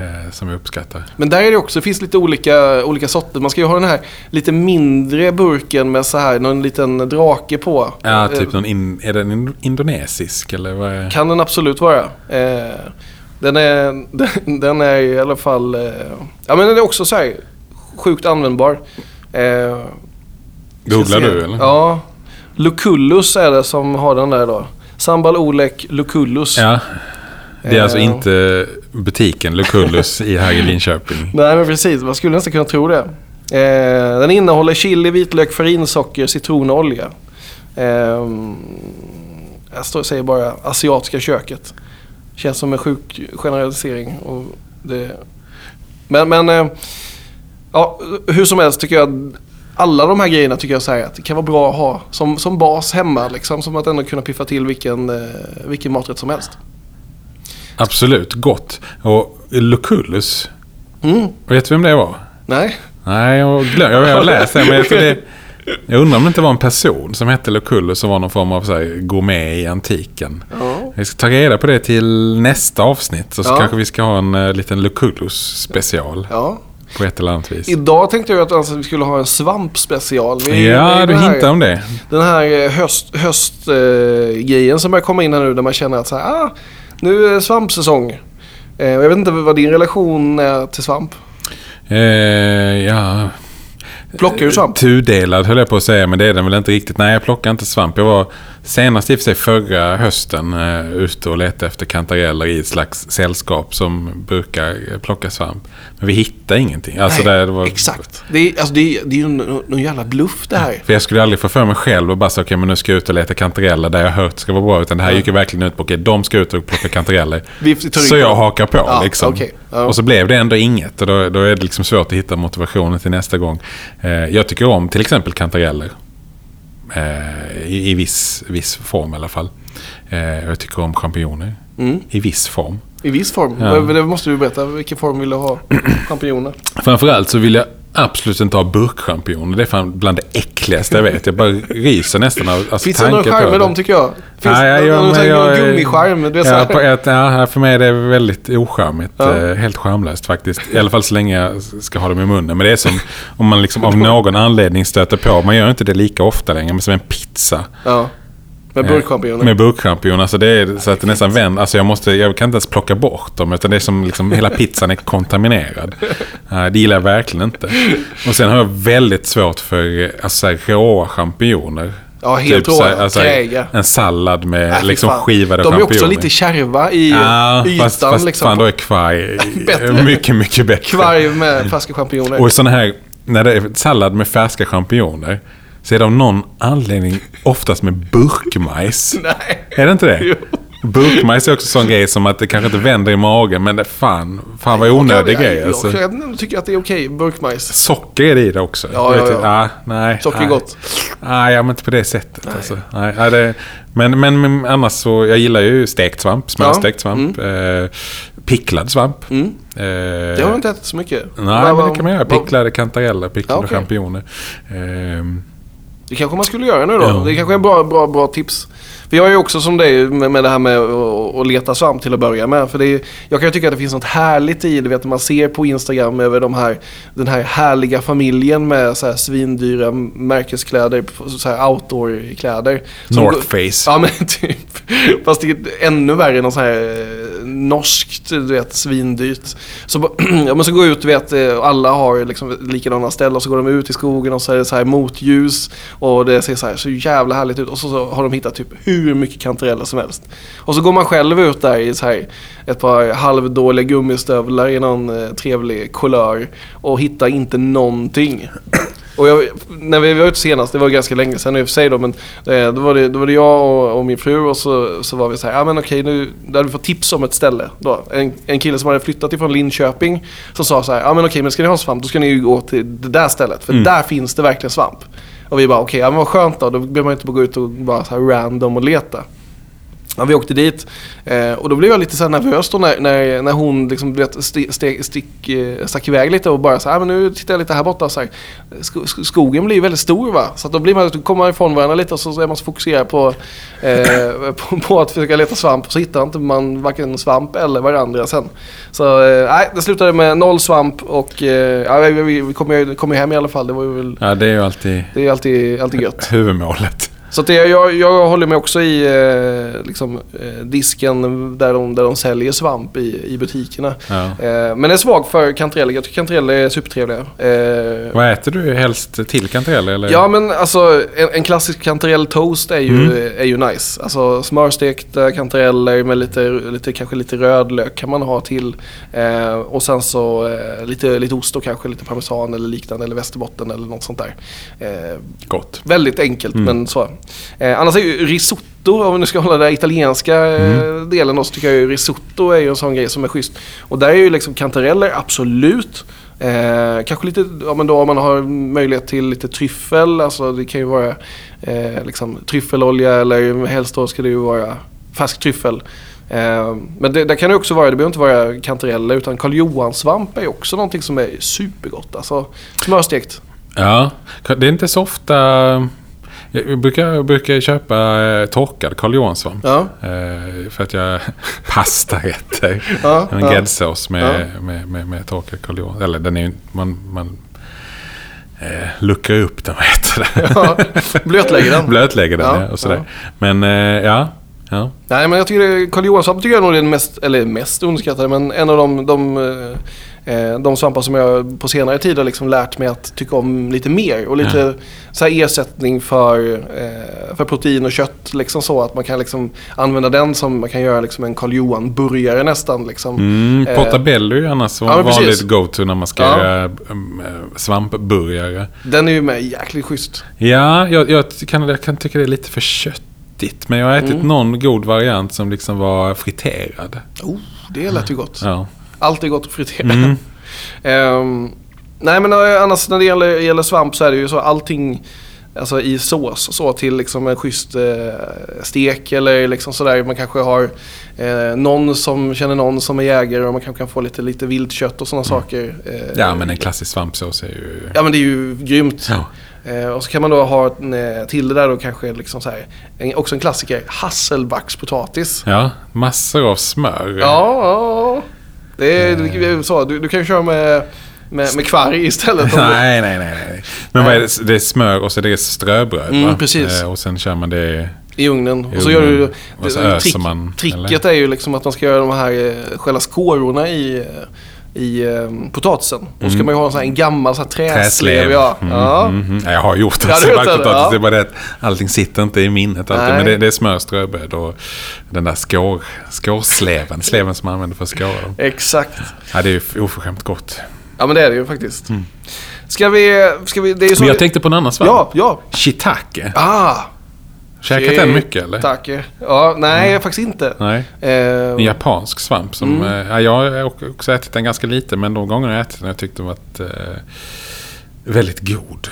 Eh, som jag uppskattar. Men där är det också, det finns lite olika, olika sorter. Man ska ju ha den här lite mindre burken med så här någon liten drake på. Ja, Eh, typ någon in, är den in, indonesisk eller vad är Kan den absolut vara. Eh, den, är, den, den är i alla fall... Eh, ja men den är också så här sjukt användbar. Eh, Googlar du eller? Ja. Lucullus är det som har den där då. Sambal Olek Lucullus. Ja. Det är alltså Eh. inte butiken Lucullus i här i Linköping. Nej men precis, man skulle nästan kunna tro det. Eh, den innehåller chili, vitlök, farinsocker, citron och olja. Eh, jag står, säger bara asiatiska köket. Känns som en sjuk generalisering. Och det, men men eh, ja, hur som helst tycker jag att alla de här grejerna tycker jag så att det kan vara bra att ha som, som bas hemma. Liksom, som att ändå kunna piffa till vilken, vilken maträtt som helst. Absolut, gott. Och Lucullus, Mm, vet du vem det var? nej. Nej, jag, glöm, jag har läst det, men jag, det, jag undrar om det inte var en person som hette Lucullus som var någon form av så här, gourmet i antiken. Ja. Vi ska ta reda på det till nästa avsnitt. Så, så Ja. kanske vi ska ha en uh, liten Lucullus special ja. på ett eller annat vis. Idag tänkte jag att alltså, vi skulle ha en svampspecial. Vi- Ja, du hintar om det. Den här eh, höst, höstgrejen som börjar komma in här nu där man känner att så här, ah, nu är det svampsäsong. Eh, jag vet inte vad din relation är till svamp. Eh, ja, Plockar du svamp? Tudelad höll jag på att säga, men det är den väl inte riktigt. Nej, jag plockar inte svamp. Jag var senast i och för sig förra hösten uh, ute och letade efter kantareller i ett slags sällskap som brukar eh, plocka svamp. Men vi hittade ingenting. Alltså Nej, det var, Exakt. Det är, alltså, det är, det är ju någon, någon jävla bluff det här. För jag skulle aldrig få för mig själv och bara säga okej men nu ska jag ut och leta kantareller där jag hört ska vara bra. Utan det här gick ju verkligen ut på okej de ska ut och plocka kantareller. Så jag hakar på Ja, liksom. Ja. Och så blev det ändå inget. Och då, då är det liksom svårt att hitta motivationen till nästa gång. Eh, jag tycker om till exempel kantareller. Eh, I i viss, viss form i alla fall. Eh, jag tycker om champinjoner. Mm. I viss form. I viss form. Ja. Det måste du berätta. Vilken form vill du ha champinjoner? Framförallt så vill jag absolut inte ha burkchampinjoner. Det är fan bland det äckligaste jag vet. Jag bara ryser nästan av alltså, Finns det någon charm med dem tycker jag? Finns ja, det någon, jag- någon gummicharm? Du vet, så Ja, här. på ett, ja, för mig är det väldigt ocharmigt. Ja. Eh, Helt charmlöst faktiskt. I alla fall så länge jag ska ha dem i munnen. Men det är som om man liksom av någon anledning stöter på, man gör inte det lika ofta längre, men som en pizza. Ja. Med burkchampinjoner. Med burkchampinjoner. Alltså det är så att det nästan vänder. Alltså jag, måste, jag kan inte ens plocka bort dem. Utan det är som liksom hela pizzan är kontaminerad. Det gillar jag verkligen inte. Och sen har jag väldigt svårt för alltså, här, råa champinjoner. Ja, helt Typ råa. alltså. En sallad med fy liksom skivade De är också champinjoner. lite kärva i Ja, ytan. fast, fast liksom. fan då är kvarg mycket, mycket bättre. Kvarg med färska champinjoner. Och sådana här, när det är sallad med färska champinjoner. Så är det av någon anledning oftast med burkmajs. Nej. Är det inte det? Jo. Burkmajs är också en sån grej som att det kanske inte vänder i magen, men det fan, fan vad onödig jag, grej. jag, Alltså. jag, tycker att det är okej, burkmajs. Socker är det i det också. Ja, Jag ja, ja. ah, nej, Socker är nej. gott. Nej, ja, men inte på det sättet. Alltså. Nej, ja, det, men, men, men annars så, jag gillar ju stekt svamp, smörstekt svamp. Eh, picklad svamp. Mm. Eh, Det har jag inte ätit så mycket. Nej, men det kan man göra. Picklade kantareller, picklade Ja, okej. champinjoner. Ehm, Det kanske man skulle göra nu då. Ja. Det kanske är bra, bra, bra tips. För jag är ju också som dig med, med det här med att, leta svamp till att börja med. För det är, jag kan ju tycka att det finns något härligt i det. Vet, man ser på Instagram över de här, den här härliga familjen med så här svindyra märkeskläder, så här outdoor-kläder. North Face. Ja men typ. Fast det är ännu värre än något så här eh, norskt, du vet, svindyrt. Så, ja, men så går ut, du vet, eh, alla har liksom likadana ställen och så går de ut i skogen och så är det så här motljus. Och det ser så, här, så jävla härligt ut. Och så, så har de hittat typ hur mycket kantareller som helst. Och så går man själv ut där i så här ett par halvdåliga gummistövlar i någon eh, trevlig kulör och hittar inte någonting. Och jag, när vi var ute senast, det var ganska länge sedan i och för sig då, men eh, då var det, då var det jag och, och min fru och så, så var vi så här, ja men okej nu, då hade vi fått tips om ett ställe. Då. En, en kille som hade flyttat ifrån Linköping som sa så här, ja men okej men ska ni ha svamp då ska ni ju gå till det där stället, för Mm. där finns det verkligen svamp. Och vi bara okej, ja men vad skönt då, då behöver man inte bara gå ut och bara så här random och leta. Ja, vi åkte dit eh, och då blev jag lite så nervös då när, när, när hon liksom, vet, sti, sti, stick, eh, stack iväg lite och bara så här, men nu tittar jag lite här borta. Så här, sko, sko- skogen blir väldigt stor va, så att då blir man, då kommer man ifrån varandra lite och så är man så fokuserad på, eh, på, på att försöka leta svamp och så hittar inte man varken svamp eller varandra sen. Så eh, nej, det slutade med noll svamp och eh, ja, vi, vi, vi kom ju kom ju hem i alla fall. Det var ju väl, Ja, det är ju alltid det är alltid, alltid gött. huvudmålet. Så det, jag, jag håller mig också i eh, liksom, eh, disken där de, där de säljer svamp i, i butikerna. Ja. Eh, men jag är svag för kantareller. Jag tycker kantareller är supertrevliga. Eh, Vad äter du helst till kantareller? Eller? Ja men alltså en, en klassisk kantarelltoast är ju, Mm. är ju nice. Alltså smörstekta kantareller med lite, lite, kanske lite rödlök kan man ha till. Eh, och sen så eh, lite, lite ost och kanske lite parmesan eller liknande eller västerbotten eller något sånt där. Gott. Väldigt enkelt Mm. men så. Eh, annars är ju risotto, om vi nu ska hålla den italienska eh, Mm. delen då, så tycker jag ju risotto är ju en sån grej som är schysst. Och där är ju liksom kantareller, absolut. Eh, kanske lite, ja men då om man har möjlighet till lite tryffel, alltså det kan ju vara eh, liksom tryffelolja eller helst då ska det ju vara färsk tryffel. Eh, men det, det kan det också vara, det behöver inte vara kantareller utan Karl Johan-svamp är också någonting som är supergott. Alltså smörstekt. Ja, det är inte så ofta... Jag brukar, jag brukar köpa eh, torkad Karl Johan-svamp. Ja. Eh, för att jag pastarätter. Ja, en ja. gräddsås med, med, med, med torkad Karl Johan. Eller den är ju... Man, man eh, luckrar upp den, vad heter det? Ja, blötlägger den. Blötlägger den, Ja, ja, och sådär. ja. Men eh, ja, ja. Nej men jag tycker Karl Johan-svamp tycker jag nog är den mest, eller mest underskattade, men en av de, de, eh, de svampar som jag på senare tid har liksom lärt mig att tycka om lite mer. Och lite Ja. så här ersättning för, eh, för protein och kött. Liksom så att man kan liksom använda den som man kan göra liksom en Karl Johan-burgare nästan. Liksom. Mm, Eh, portabello är ju annars ja, vanligt go-to när man ska Ja. göra eh, svampburgare. Den är ju med jäkligt schysst. Ja, jag, jag, kan, jag kan tycka det är lite för köttigt. Men jag har ätit Mm. någon god variant som liksom var friterad. Oh, det lät ju gott. Ja. Allt är gott att fritera. Mm. Ehm, nej men eh, annars när det gäller, gäller svamp så är det ju så allting alltså i sås så till liksom en schysst eh, stek eller liksom sådär. Man kanske har eh, någon som känner någon som är jägare och man kanske kan få lite, lite viltkött och sådana saker. Eh, Mm. ja, men en klassisk svampsås är ju... Ja men det är ju grymt. Ja. Eh, och så kan man då ha till det där då kanske liksom så här, en, också en klassiker, hasselbackspotatis. Ja, massor av smör. Ja, ja. Det är, det är så. Du, du kan ju köra med, med, med kvarg istället. Nej, nej, nej. nej. Men vad är det? Det är smör och så är det ströbröd Mm, va? precis. Eh, Och sen kör man det... I ugnen. I Och så gör du... ugnen. Och så det- öser man, tricket är ju liksom att man ska göra de här, eh, själva skårorna i, i eh, potatisen. Och så ska man ju ha en, sån här, en gammal så här, träslev. Ja. Mm, ja. mm, mm. Ja, jag har gjort det. Ja, det, potatis. ja. Det är bara det att allting sitter inte i minnet alltid. Nej. Men det, det är smör, ströbröd och den där skår, skårsleven. Sleven som man använder för att skåra dem. Exakt. Ja, det är ju oförskämt gott. Ja men det är det ju faktiskt. Ska vi, ska vi, det är så... Men jag tänkte på en annan svamp. Ja, ja. Shiitake. Ah! Käkat den mycket eller? Tack. Ja, nej faktiskt inte. Nej. Eh, En japansk svamp som... Mm. eh, Ja, jag har också ätit den ganska lite men de gånger jag ätit den jag tyckt den varit eh, väldigt god.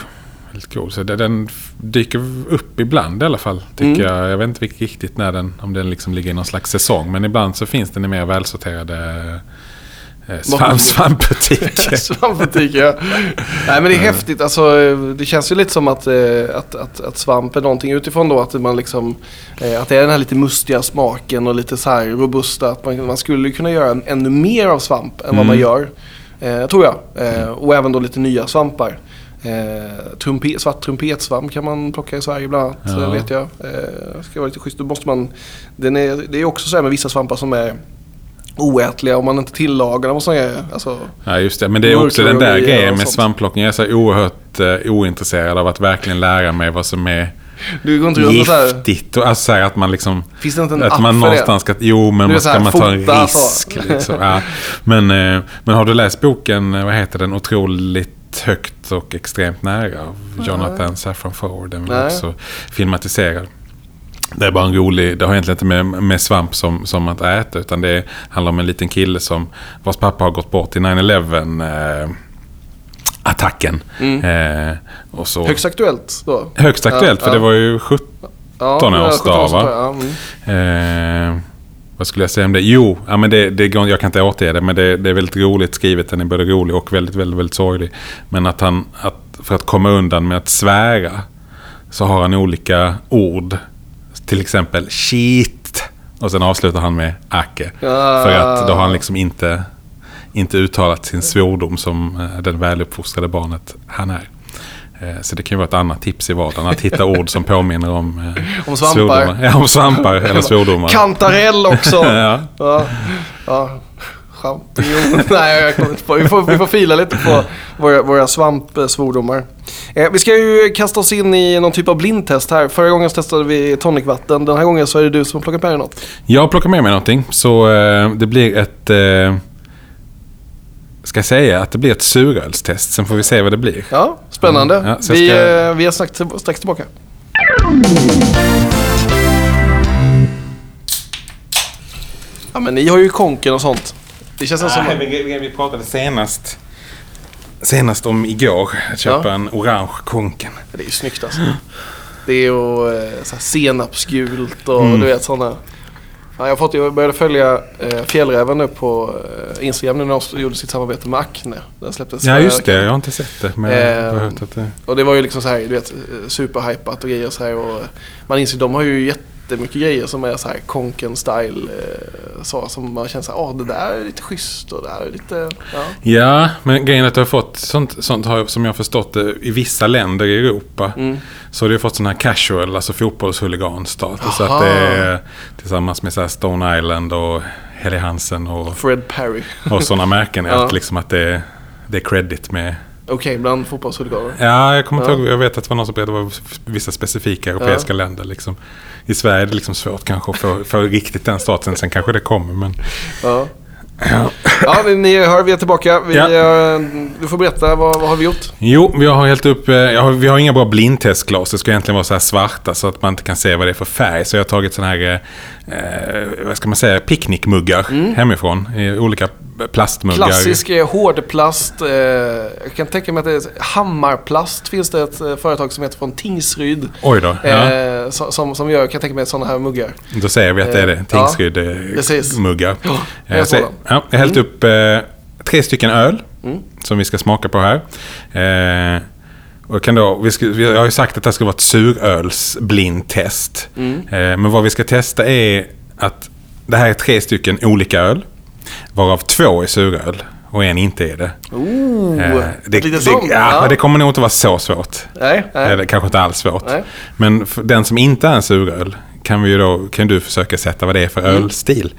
Väldigt god. Så den dyker upp ibland i alla fall. Tycker Mm. jag. Jag vet inte riktigt när den, om den liksom ligger i någon slags säsong. Men ibland så finns den i mer välsorterade svamp, svampbutiker. Svampbutik ja. Nej men det är häftigt. Alltså, eh, det känns ju lite som att, eh, att, att, att svamp är någonting utifrån då. Att man liksom, eh, att det är den här lite mustiga smaken och lite så här robusta. Att man, man skulle kunna göra en, ännu mer av svamp än vad Mm. man gör. Eh, tror jag. Eh, och även då lite nya svampar. Eh, trumpe, svart trumpetsvamp kan man plocka i Sverige bland annat. Ja. Ja. vet jag. Eh, ska vara lite schysst. Då måste man, den är, det är också så här med vissa svampar som är oätliga om man inte tillagar dem och sådana grejer. Alltså, Ja, just det. Men det är också den där grejen med svampplockning. Jag är så oerhört eh, ointresserad av att verkligen lära mig vad som är du går inte runt giftigt. Och alltså så här att man liksom... Finns det inte en Att man någonstans ska... Jo, men man ska här, man ta en risk. Liksom. Ja. Men, eh, men har du läst boken, eh, vad heter den, Otroligt högt och extremt nära av Jonathan Safran Foer. Den Nej. också filmatiserad. Det är bara en rolig, det har egentligen inte med, med svamp som, som att äta utan det handlar om en liten kille som vars pappa har gått bort i 9-11 eh, attacken. Eh, och så, Mm. Högst aktuellt då. högst aktuellt Ja, för ja. det var ju 17 Ja, 17 års 17 dag, va? Ja, mm. Eh, vad skulle jag säga om det? Jo, ja, men det, det, går- jag kan inte återge det, men det, det är väldigt roligt skrivet. Den är både rolig och väldigt, väldigt, väldigt sorglig. Men att han, att, för att komma undan med att svära, så har han olika ord. Till exempel shit. Och sen avslutar han med ake. Ah. För att då har han liksom inte, inte uttalat sin svordom som eh, den väluppfostrade barnet han är. Eh, Så det kan ju vara ett annat tips i vardagen. Att hitta ord som påminner om, eh, Om svampar. svordomar. Ja, om svampar eller svordomar. Kantarell också. ja. ja. ja. Champinjon. Nej, jag kommer inte på. Vi får, vi får fila lite på våra, våra svampsvordomar. Eh, vi ska ju kasta oss in i någon typ av blindtest här. Förra gången testade vi tonicvatten. Den här gången så är det du som har plockat med dig något. Jag plockar med mig någonting. Så eh, det blir ett... Eh, ska säga att det blir ett surölstest. Sen får vi se vad det blir. Ja, spännande. Mm, ja, vi, ska- eh, vi är strax, strax tillbaka. Ja, men ni har ju konken och sånt. Det känns som... Nej, vi, vi pratade senast, senast om igår. Att köpa Ja. en orange konken. Det är ju snyggt alltså. Det är ju eh, så här senapsgult och Mm. du vet sådana. Ja, jag, har fått, jag började följa eh, Fjällräven nu på eh, Instagram nu när de gjorde sitt samarbete med Acne. Den släpptes Ja, förra just det. Jag har inte sett det. Men jag har Eh, hört att det... Och det var ju liksom så här, du vet, eh, superhypat och grejer så här. Och man inser, de har ju jättemycket grejer som är så här konken-style. Eh, så, som man känner så här, ah det där är lite schysst och det här är lite, ja. Ja, men grejen är att du har fått sånt, sånt har, som jag har förstått det i vissa länder i Europa. Mm. Så har du fått sån här casual, alltså fotbollshuliganstatus. Så att det är tillsammans med så här Stone Island och Helly Hansen och, Fred Perry. och sådana märken. är Ja. Att liksom att det, det är credit med... Okej, bland fotbollshuliganer. Ja, jag kommer Ja. ihåg. Jag vet att det var någon som berättade det var vissa specifika europeiska länder. Liksom. I Sverige är det liksom svårt kanske att få, få riktigt den statusen. Sen kanske det kommer, men... Ja. Ja, ni- ni hör, vi är tillbaka. Vi, Ja. eh, du får berätta, vad, vad har vi gjort? Jo, vi har hällt upp, eh, har, vi har inga bra blindtestglas. Det ska egentligen vara så här svarta så att man inte kan se vad det är för färg. Så jag har tagit sådana här, eh, vad ska man säga, picknickmuggar hemifrån. I olika plastmuggar. Klassisk eh, hårdplast. Eh, jag kan tänka mig att det är Hammarplast finns det ett eh, företag som heter från Tingsryd. Oj då. Ja. Eh, som, som, gör, kan jag tänka mig, sådana här muggar. Då säger vi att det är det. eh, Tingsryd precis. eh, muggar. Ja, jag dem. ja, jag har hällt upp eh, tre stycken öl. Mm. Som vi ska smaka på här. Och kan då, vi, ska, vi har ju sagt att det ska vara ett surölsblindtest. Mm. Eh, men vad vi ska testa är att det här är tre stycken olika öl. Varav två är suröl och en inte är det. Oh, Eh, det, lite det, sånt. ja, men det kommer nog inte vara så svårt. Nej, nej. Eller kanske inte alls svårt. Nej. Men för den som inte är en suröl kan, vi ju då, kan du försöka sätta vad det är för Mm. ölstil.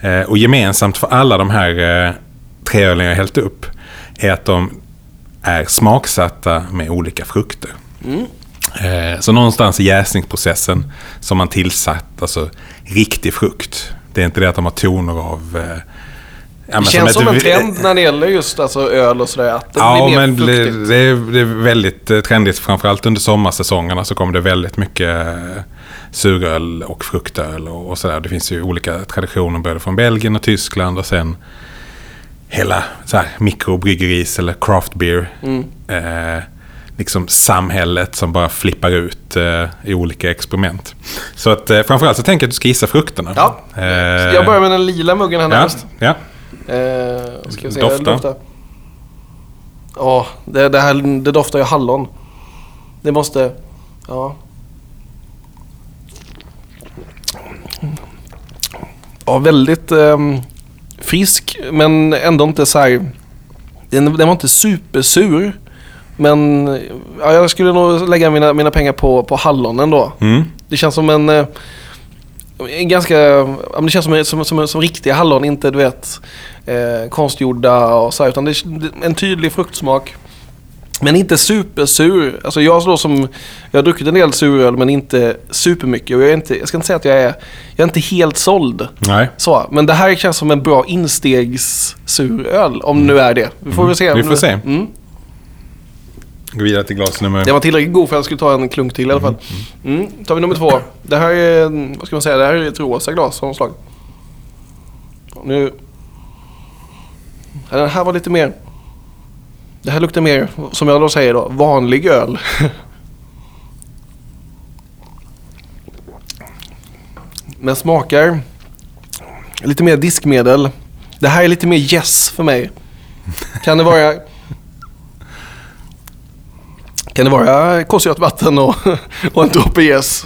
Eh, och gemensamt för alla de här eh, treölingar jag hällt upp är att de är smaksatta med olika frukter. Eh, Så någonstans i jäsningsprocessen som man tillsatt alltså, riktig frukt. Det är inte det att de har toner av... eh, ja, men Det känns som, ett- en trend när det gäller just alltså, öl och sådär. Att det Ja, blir mer men det, fruktigt. det, är, det är väldigt eh, trendigt. Framförallt under sommarsäsongerna så kommer det väldigt mycket suröl och fruktöl och, och sådär. Det finns ju olika traditioner både från Belgien och Tyskland och sen hela så här, mikrobryggeris eller craft beer. Mm. Eh, liksom samhället som bara flippar ut eh, i olika experiment. Så att eh, framförallt så tänker jag att du ska gissa frukterna. Ja. Eh, Jag börjar med den lila muggen här ja, ja. Eh, ska vi se, Dofta. dofta. Ja, det, det, här, det doftar ju hallon. Det måste... Ja. Ja, väldigt ehm, frisk men ändå inte så här... Den, den var inte supersur. Men ja, jag skulle nog lägga mina, mina pengar på, på hallonen då. Mm. Det känns som en, eh, en ganska, det känns som, som, som, som riktiga hallon, inte du vet eh, konstgjorda och så här, utan det är en tydlig fruktsmak. Men inte supersur. Alltså jag då som, jag har druckit en del suröl men inte supermycket. Och jag, är inte, jag ska inte säga att jag är, jag är inte helt såld. Nej. Så, men det här känns som en bra instegssuröl, om nu är det. Vi får väl se. Vi får se. Mm. Gå vidare till glas nummer... Den var tillräckligt god för att jag skulle ta en klunk till i alla fall. Mm. tar vi nummer två. Det här är, vad ska man säga, det här är ett rosa glas av något slag. Nu... Den här var lite mer... Det här luktar mer, som jag då säger då, vanlig öl. Men smakar lite mer diskmedel. Det här är lite mer yes för mig. Kan det vara... Kan det vara kolsyrat och, och en droppe yes?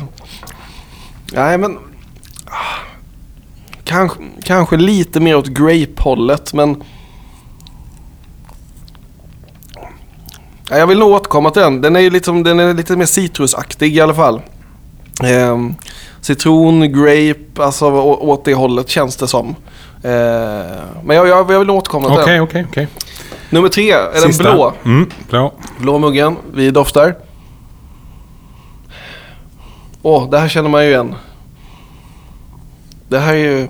Nej, men... Kanske, kanske lite mer åt grape-hållet, men... Ja, jag vill nog återkomma till den. Den är, ju liksom, den är lite mer citrusaktig i alla fall. Ehm, citron, grape, alltså å- åt det hållet känns det som. Ehm, men jag, jag, jag vill nog återkomma till Okej, den. okej, okej. Nummer tre är Sista. den blå. Mm, blå. Blå muggen. Vi doftar. Åh, det här känner man ju igen. Det här är ju...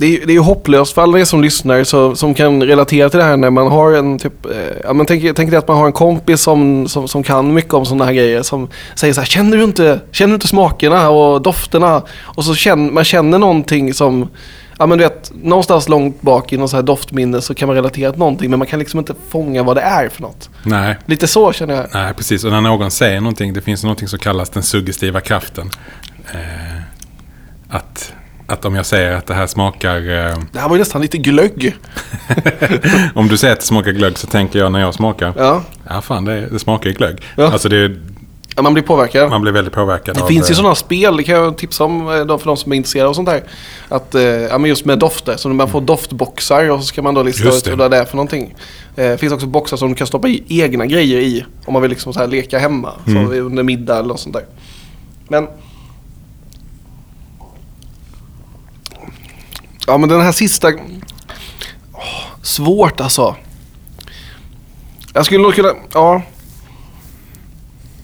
Det är, det är hopplöst för alla er som lyssnar så, som kan relatera till det här när man har en typ... Eh, ja, men tänk, tänk dig att man har en kompis som, som, som kan mycket om sådana här grejer. Som säger så här, känner du inte, känner du inte smakerna och dofterna? Och så känner man känner någonting som... Ja men du vet, någonstans långt bak i någon så här doftminne så kan man relatera till någonting men man kan liksom inte fånga vad det är för något. Nej. Lite så känner jag. Nej, precis. Och när någon säger någonting, det finns någonting som kallas den suggestiva kraften. Eh, att, att om jag säger att det här smakar... Eh, Det här var ju nästan lite glögg. om du säger att det smakar glögg så tänker jag när jag smakar. Ja, Ja, fan, det, det smakar ju glögg. Ja. Alltså det, ja man blir påverkad. man blir väldigt påverkad Det av... finns ju eh, sådana spel, det kan jag tipsa om eh, för de som är intresserade av sånt här. Att, eh, ja men just med dofter, så man får doftboxar och så ska man då lista ut vad det är för någonting. Eh, Det finns också boxar som du kan stoppa i egna grejer i om man vill liksom så här leka hemma. Mm. Under middag eller något sånt där. Men... Ja men den här sista... Åh, svårt alltså. Jag skulle nog kunna... Ja.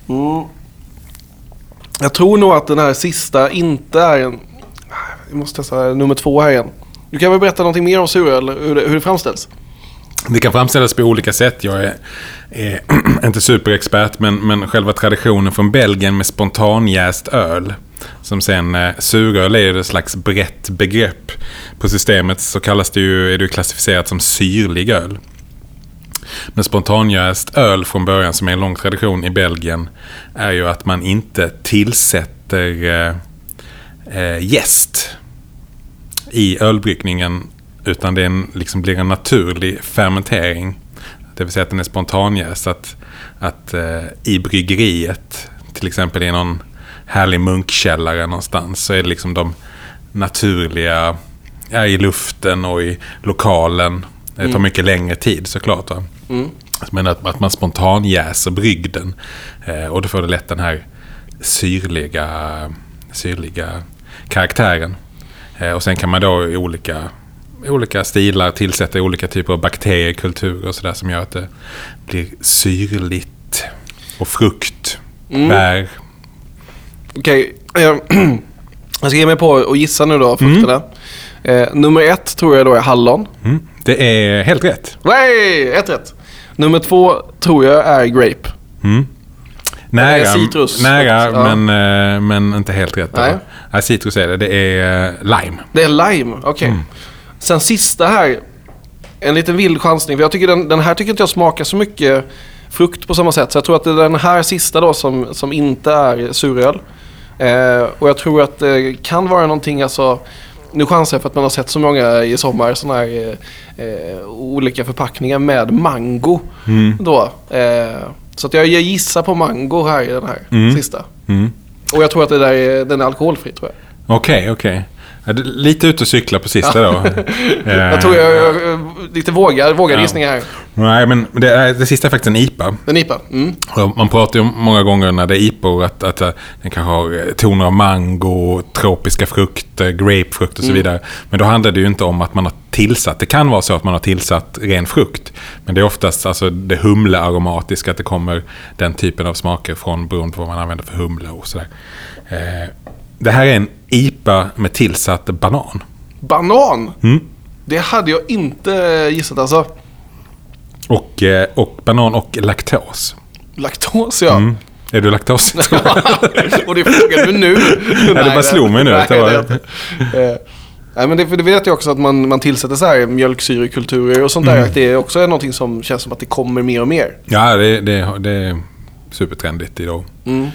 Mm. Jag tror nog att den här sista inte är en... Vi måste testa nummer två här igen. Du kan väl berätta någonting mer om suröl, hur det, hur det framställs? Det kan framställas på olika sätt. Jag är, är inte superexpert, men, men själva traditionen från Belgien med spontanjäst öl. Som sen, eh, suröl är ju ett slags brett begrepp. På systemet så kallas det ju, är det ju klassificerat som syrlig öl. Men spontanjäst öl från början, som är en lång tradition i Belgien, är ju att man inte tillsätter eh, eh, jäst i ölbryggningen utan det en, liksom blir en naturlig fermentering. Det vill säga att den är spontanjäst. Att, att eh, i bryggeriet, till exempel i någon härlig munkkällare någonstans, så är det liksom de naturliga, ja, i luften och i lokalen. Det tar mycket längre tid såklart. Va? Mm. Men att, att man spontanjäser brygden. Eh, och då får det lätt den här syrliga, syrliga karaktären. Eh, och sen kan man då i olika olika stilar, tillsätter olika typer av bakteriekulturer och sådär som gör att det blir syrligt. Och frukt, Mm. bär. Okej, eh, jag ska ge mig på att gissa nu då, frukterna. Eh, nummer ett tror jag då är hallon. Mm. Det är helt rätt. Nej, ett rätt. Nummer två tror jag är grape. Mm. Är Nära, citrus, nära ja. men, eh, men inte helt rätt. Nej. Nej. Citrus är det. Det är eh, lime. Det är lime, okej. Mm. Sen sista här, en liten vild chansning. För jag tycker den, den här tycker inte jag smakar så mycket frukt på samma sätt. Så jag tror att det är den här sista då som, som inte är suröl. Eh, och jag tror att det kan vara någonting, alltså, nu chansar jag för att man har sett så många i sommar sådana här eh, eh, olika förpackningar med mango. Mm. Då. Eh, så att jag, jag gissar på mango här i den här Mm. sista. Mm. Och jag tror att det där är, den är alkoholfri tror jag. Okej, okej. Ja, det- Lite ute och cykla på sista då. Eh, Jag tror jag, jag, jag lite vågar, vågar Ja. gissningar här. Nej, men det, är, det sista är faktiskt en IPA. En IPA. Mm. Man pratar ju många gånger när det är IPA att, att eh, den kan ha eh, toner av mango, tropiska frukter, grapefrukt och så vidare. Men då handlar det ju inte om att man har tillsatt. Det kan vara så att man har tillsatt ren frukt. Men det är oftast alltså det humlearomatiska, att det kommer den typen av smaker från beroende på vad man använder för humle och sådär. Det här är en IPA med tillsatt banan. Banan! Mm. Det hade jag inte gissat alltså. Och, eh, och banan och laktos. Laktos ja. Mm. Är du laktos? och det frågar du nu. det bara slog mig nu. Nej, Det var-. Eh, Nej, men det, det vet jag också att man, man tillsätter så här mjölksyrekulturer och sånt där. Mm. Att det också är någonting som känns som att det kommer mer och mer. Ja, det, det, det är supertrendigt idag. Mm.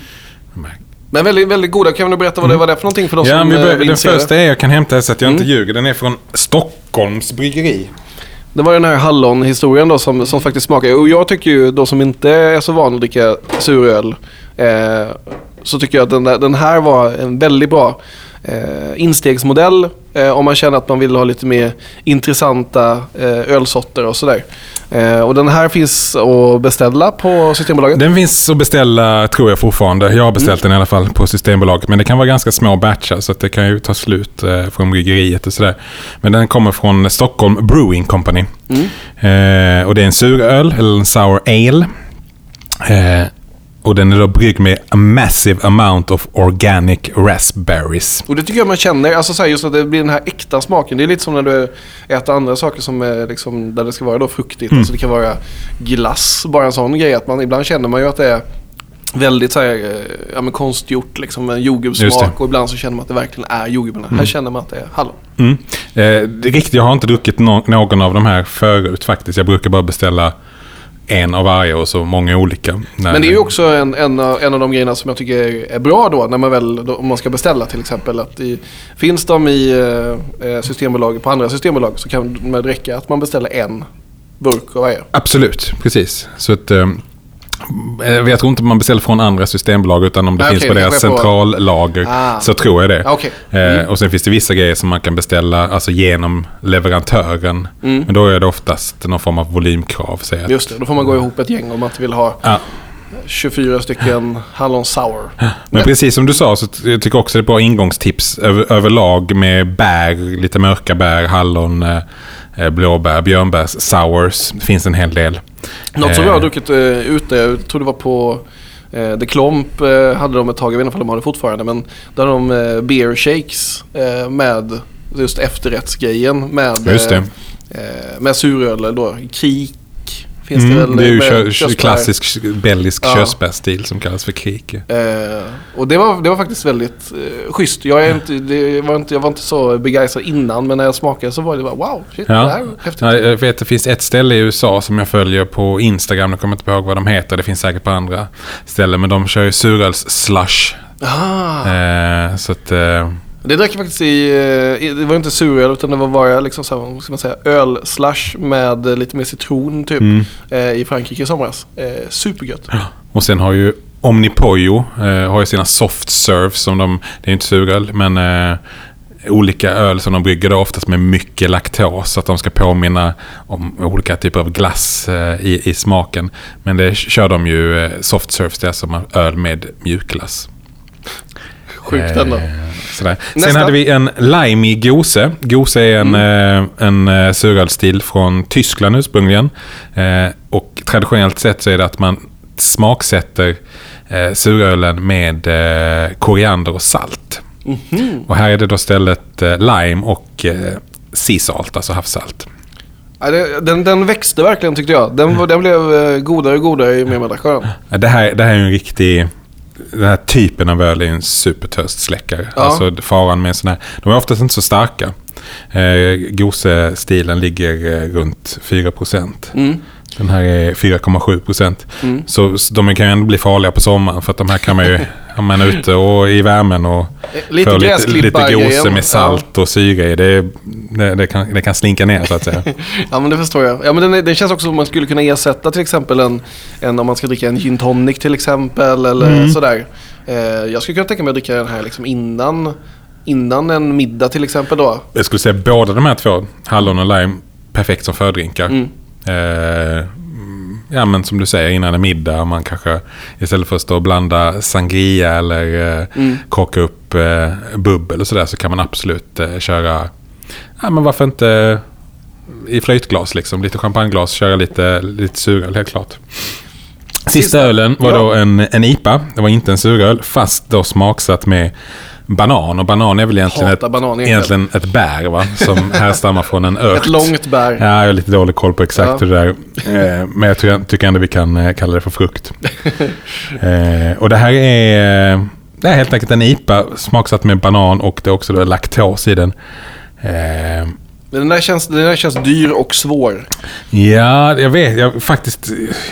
De här- Men väldigt, väldigt goda. Kan du berätta vad det var det för någonting för de Ja, som men eh, börjar, vill den se det? första är, jag kan hämta så att jag inte Mm. ljuger, den är från Stockholms bryggeri. Det var den här hallonhistorien då som, som faktiskt smakar. Och jag tycker ju, då som inte är så van att dricka suröl, eh, så tycker jag att den, där, den här var en väldigt bra eh, instegsmodell. Eh, om man känner att man vill ha lite mer intressanta eh, ölsorter och sådär. Eh, och den här finns att beställa på Systembolaget. Den finns att beställa, tror jag fortfarande. Jag har beställt den i alla fall på Systembolaget. Men det kan vara ganska små batchar, så att det kan ju ta slut eh, från bryggeriet och sådär. Men den kommer från Stockholm Brewing Company. Mm. Eh, och det är en suröl, eller en sour ale. Och den är då bryggd med a massive amount of organic raspberries. Och det tycker jag man känner, alltså så här, just att det blir den här äkta smaken. Det är lite som när du äter andra saker som är liksom, där det ska vara då fruktigt. Mm. Alltså det kan vara glass, bara en sån grej. Att man, ibland känner man ju att det är väldigt så här, eh, ja, men konstgjort, liksom en jordgubbssmak. Mm. Och ibland så känner man att det verkligen är jordgubbarna. Här känner man att det är hallon. Mm. Eh, det är riktigt, jag har inte druckit no- någon av de här förut faktiskt. Jag brukar bara beställa en av varje och så många olika. Men det är ju också en, en, av, en av de grejerna som jag tycker är, är bra då, när man väl, då, om man ska beställa till exempel. Att i, finns de i eh, eh, Systembolaget, på andra systembolag, så kan det räcka att man beställer en burk av varje. Absolut, precis. Så att, eh, jag tror inte man beställer från andra systembolag utan om det Nej, finns okej, på deras centrallager Ah. så tror jag det. Ah, okej. Eh, och sen finns det vissa grejer som man kan beställa alltså genom leverantören. Mm. Men då är det oftast någon form av volymkrav. Säger jag. Just det, då får man gå ihop ett gäng om man inte vill ha Ja. 24 stycken hallon sour. Men precis som du sa så jag tycker också det är ett bra ingångstips över, överlag med bär, lite mörka bär, hallon, eh, eh, blåbär, björnbärs, sours. Det finns en hel del. Något som Eh. jag har druckit uh, ute, jag tror det var på uh, The Klomp hade de ett tag, jag vet inte om de har det fortfarande, men där hade de beer shakes eh, med just efterrättsgrejen med, eh, eh, med suröl då, krik finns Mm, det väl. det är ju kö- klassisk belgisk Ja. körsbärsstil som kallas för krik. Eh, och det var, det var faktiskt väldigt uh, schysst. Jag, är inte, det var inte, jag var inte så begeistrad innan men när jag smakade så var det bara wow, shit, det här Ja. är häftigt. Ja, jag vet det finns ett ställe i USA som jag följer på Instagram. Jag kommer inte ihåg vad de heter. Det finns säkert på andra ställen. Men de kör ju suröls-slush. Ah. Eh, så att... Eh, Det drack jag faktiskt i, eh, i- det var inte suröl utan det var bara liksom så här, ska man säga, öl-slush med eh, lite mer citron typ. mm. Eh, I Frankrike i somras. Eh, supergött. Och sen har ju Omnipollo eh, har ju sina soft serves. Som de, det är inte suröl, men olika öl som de brygger då oftast med mycket laktos. Så att de ska påminna om olika typer av glass eh, i, i smaken. Men det kör de ju eh, soft serves, det är som öl med mjukglass. Sjukt ändå. Eh, Sådär. Sen Nästa. hade vi en Limey Gose. Gose är en, Mm. eh, en eh, surölsstil från Tyskland ursprungligen. Eh, och traditionellt sett så är det att man smaksätter eh, surölen med eh, koriander och salt. Mhm. Och här är det då stället eh, lime och eh, sea salt, alltså havssalt. Den, den växte verkligen tyckte jag. Den, var- den blev eh, godare och godare ju mer man drack den. Det här, det här är en riktig... Den här typen av öl är en supertörstsläckare. Ja. Alltså faran med sådana här... De är oftast inte så starka. Eh, Gose-stilen ligger eh, runt 4%. Mm. Den här är 4,7%. Mm. Så, så de kan ju ändå bli farliga på sommaren. För att de här kan man ju... Man är ute och i värmen och Lite får lite, lite gräsklippa-grejen. gose med salt och syre i. Det, det, det, kan, det kan slinka ner så att säga. Ja men det förstår jag. Ja men den känns också som man skulle kunna ersätta till exempel en, en om man ska dricka en gin tonic till exempel eller Mm. sådär. Eh, jag skulle kunna tänka mig att dricka den här liksom innan, innan en middag till exempel då. Jag skulle säga båda de här två, hallon och lime, perfekt som fördrinkar. Mm. Eh, ja men som du säger innan en middag, man kanske istället för att stå och blanda sangria eller eh, Mm. koka upp eh, bubbel och sådär så kan man absolut eh, köra, ja men varför inte i flöjtglas liksom, lite champagneglas, köra lite, lite suröl helt klart. Sista ölen var då en, en IPA, det var inte en suröl, fast då smaksatt med banan. Och banan är väl egentligen, ett, banan egentligen. ett bär va? Som härstammar från en ört. Ett långt bär. Ja, jag har lite dålig koll på exakt Ja. hur det där eh, Men jag tycker, ändå vi kan eh, kalla det för frukt. eh, och det här är, det är helt enkelt en IPA smaksatt med banan och det är också då laktos i den. Eh, Men den där, känns, den där känns dyr och svår. Ja, jag vet. Jag, faktiskt,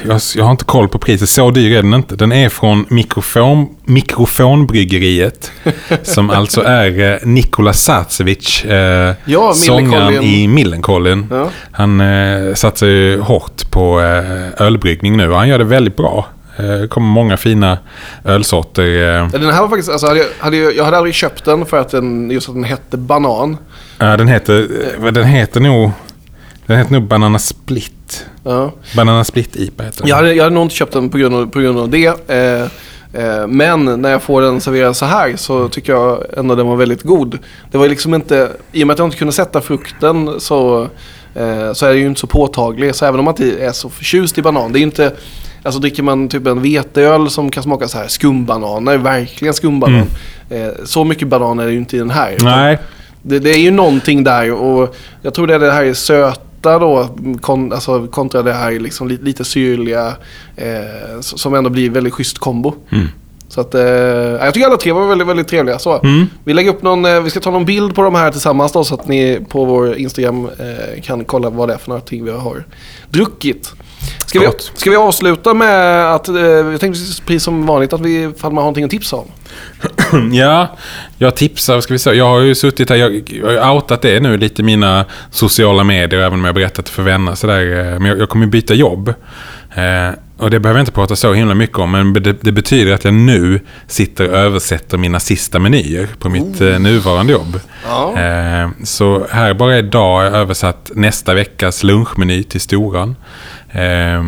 jag, jag har inte koll på priset. Så dyr är den inte. Den är från mikrofon, Mikrofonbryggeriet. som alltså är eh, Nikola Sacevic, eh, Ja, sångaren i Millencolin. Ja. Han eh, satsar ju hårt på eh, ölbryggning nu och han gör det väldigt bra. Eh, Det kommer många fina ölsorter. Eh, Den här var faktiskt, alltså, hade jag, hade jag, jag hade aldrig köpt den för att den, just att den hette banan. Ja, den heter, eh, den heter nog, den heter nog Banana Split. Ja. Banana Split IPA heter den. Jag, hade, jag hade nog inte köpt den på grund av, på grund av det. Eh, eh, men när jag får den serverad så här så tycker jag ändå den var väldigt god. Det var liksom inte, i och med att jag inte kunde sätta frukten så, eh, så är det ju inte så påtaglig. Så även om man inte är så förtjust i banan, det är inte Alltså dricker man typ en veteöl som kan smaka så här skumbananer, verkligen skumbanan. Eh, så mycket banan är det ju inte i den här. Nej, Det, det är ju någonting där och jag tror det är det här söta då kon, alltså kontra det här liksom lite, lite syrliga eh, som ändå blir väldigt schysst kombo. Mm. Så att, eh, jag tycker alla tre var väldigt, väldigt trevliga. Så. Mm. Vi lägger upp någon, eh, vi ska ta någon bild på de här tillsammans då så att ni på vår Instagram eh, kan kolla vad det är för någonting vi har druckit. Ska vi, ska vi avsluta med att, eh, jag tänkte precis som vanligt att vi, ifall man har någonting att tipsa om. Ja, jag tipsar, ska vi säga. Jag har ju suttit här, jag, jag har outat det nu lite i mina sociala medier, även om jag berättat det för vänner. Sådär. eh, Men jag, jag kommer ju byta jobb. Eh, och det behöver jag inte prata så himla mycket om, men det, det betyder att jag nu sitter och översätter mina sista menyer på mitt eh, nuvarande jobb. Ja. Eh, så här bara idag har jag översatt nästa veckas lunchmeny till Storan. Eh,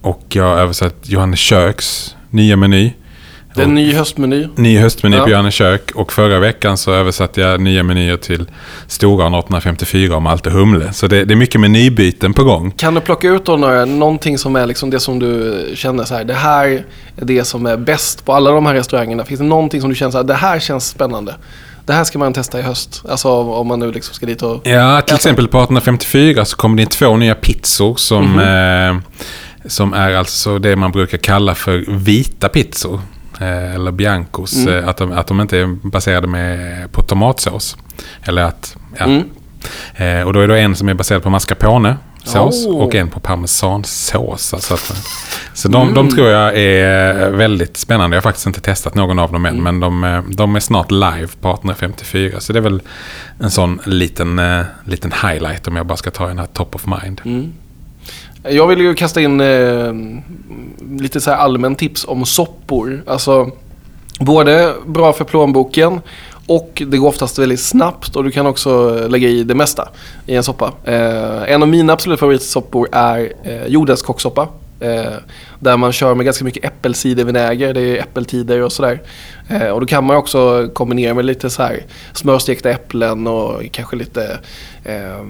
och jag har översatt Johannes Köks nya meny. Det är en ny höstmeny. Ny höstmeny Ja. på Johannes kök och förra veckan så översatte jag nya menyer till Storan 1854 om Malte Humle. Så det, det är mycket menybyten på gång. Kan du plocka ut då några, någonting som är liksom det som du känner så här, det här är det som är bäst på alla de här restaurangerna. Finns det någonting som du känner så här, det här känns spännande. Det här ska man testa i höst. Alltså om man nu liksom ska dit och... Ja, till exempel på 1854 så kom det in två nya pizzor som, eh, som är alltså det man brukar kalla för vita pizzor. Eh, eller biancos. Eh, att, de, att de inte är baserade med, på tomatsås. Eller att... Ja. Mm. Eh, och då är det en som är baserad på mascarpone sås Oh. och en på parmesansås. Alltså att, så de, de tror jag är väldigt spännande. Jag har faktiskt inte testat någon av dem än. Men de, eh, de är snart live på 1854. Så det är väl en sån liten, eh, liten highlight om jag bara ska ta den här top of mind. Mm. Jag vill ju kasta in eh, lite så här allmän tips om soppor. Alltså både bra för plånboken och det går oftast väldigt snabbt och du kan också eh, lägga i det mesta i en soppa. Eh, en av mina absoluta favoritsoppor är eh, jordens kocksoppa. Eh, där man kör med ganska mycket äppelcidervinäger, det är äppeltider och sådär. Eh, och då kan man också kombinera med lite så här smörstekta äpplen och kanske lite eh,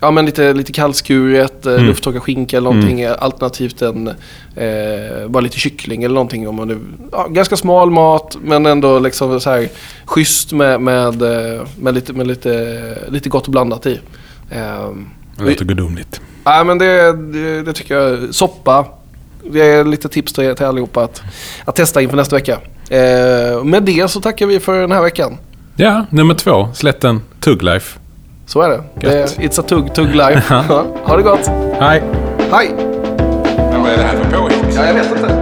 Ja men lite, lite kallskuret, mm. lufttorkad skinka eller någonting. Mm. Alternativt en, eh, bara lite kyckling eller någonting. Om man nu, ja, ganska smal mat men ändå liksom så här schysst med, med, med, lite, med lite, lite gott blandat i. Eh, det låter gudomligt. Ja men det, det, det, tycker jag. Soppa. Det är lite tips till, till allihopa att, att testa inför nästa vecka. Eh, med det så tackar vi för den här veckan. Ja, nummer två. Slätten Tuglife. Så är det. det it's a tugg, tugg life. ha det gott. Hej. Hej. Vad är det här för påhitt? Ja, jag vet inte.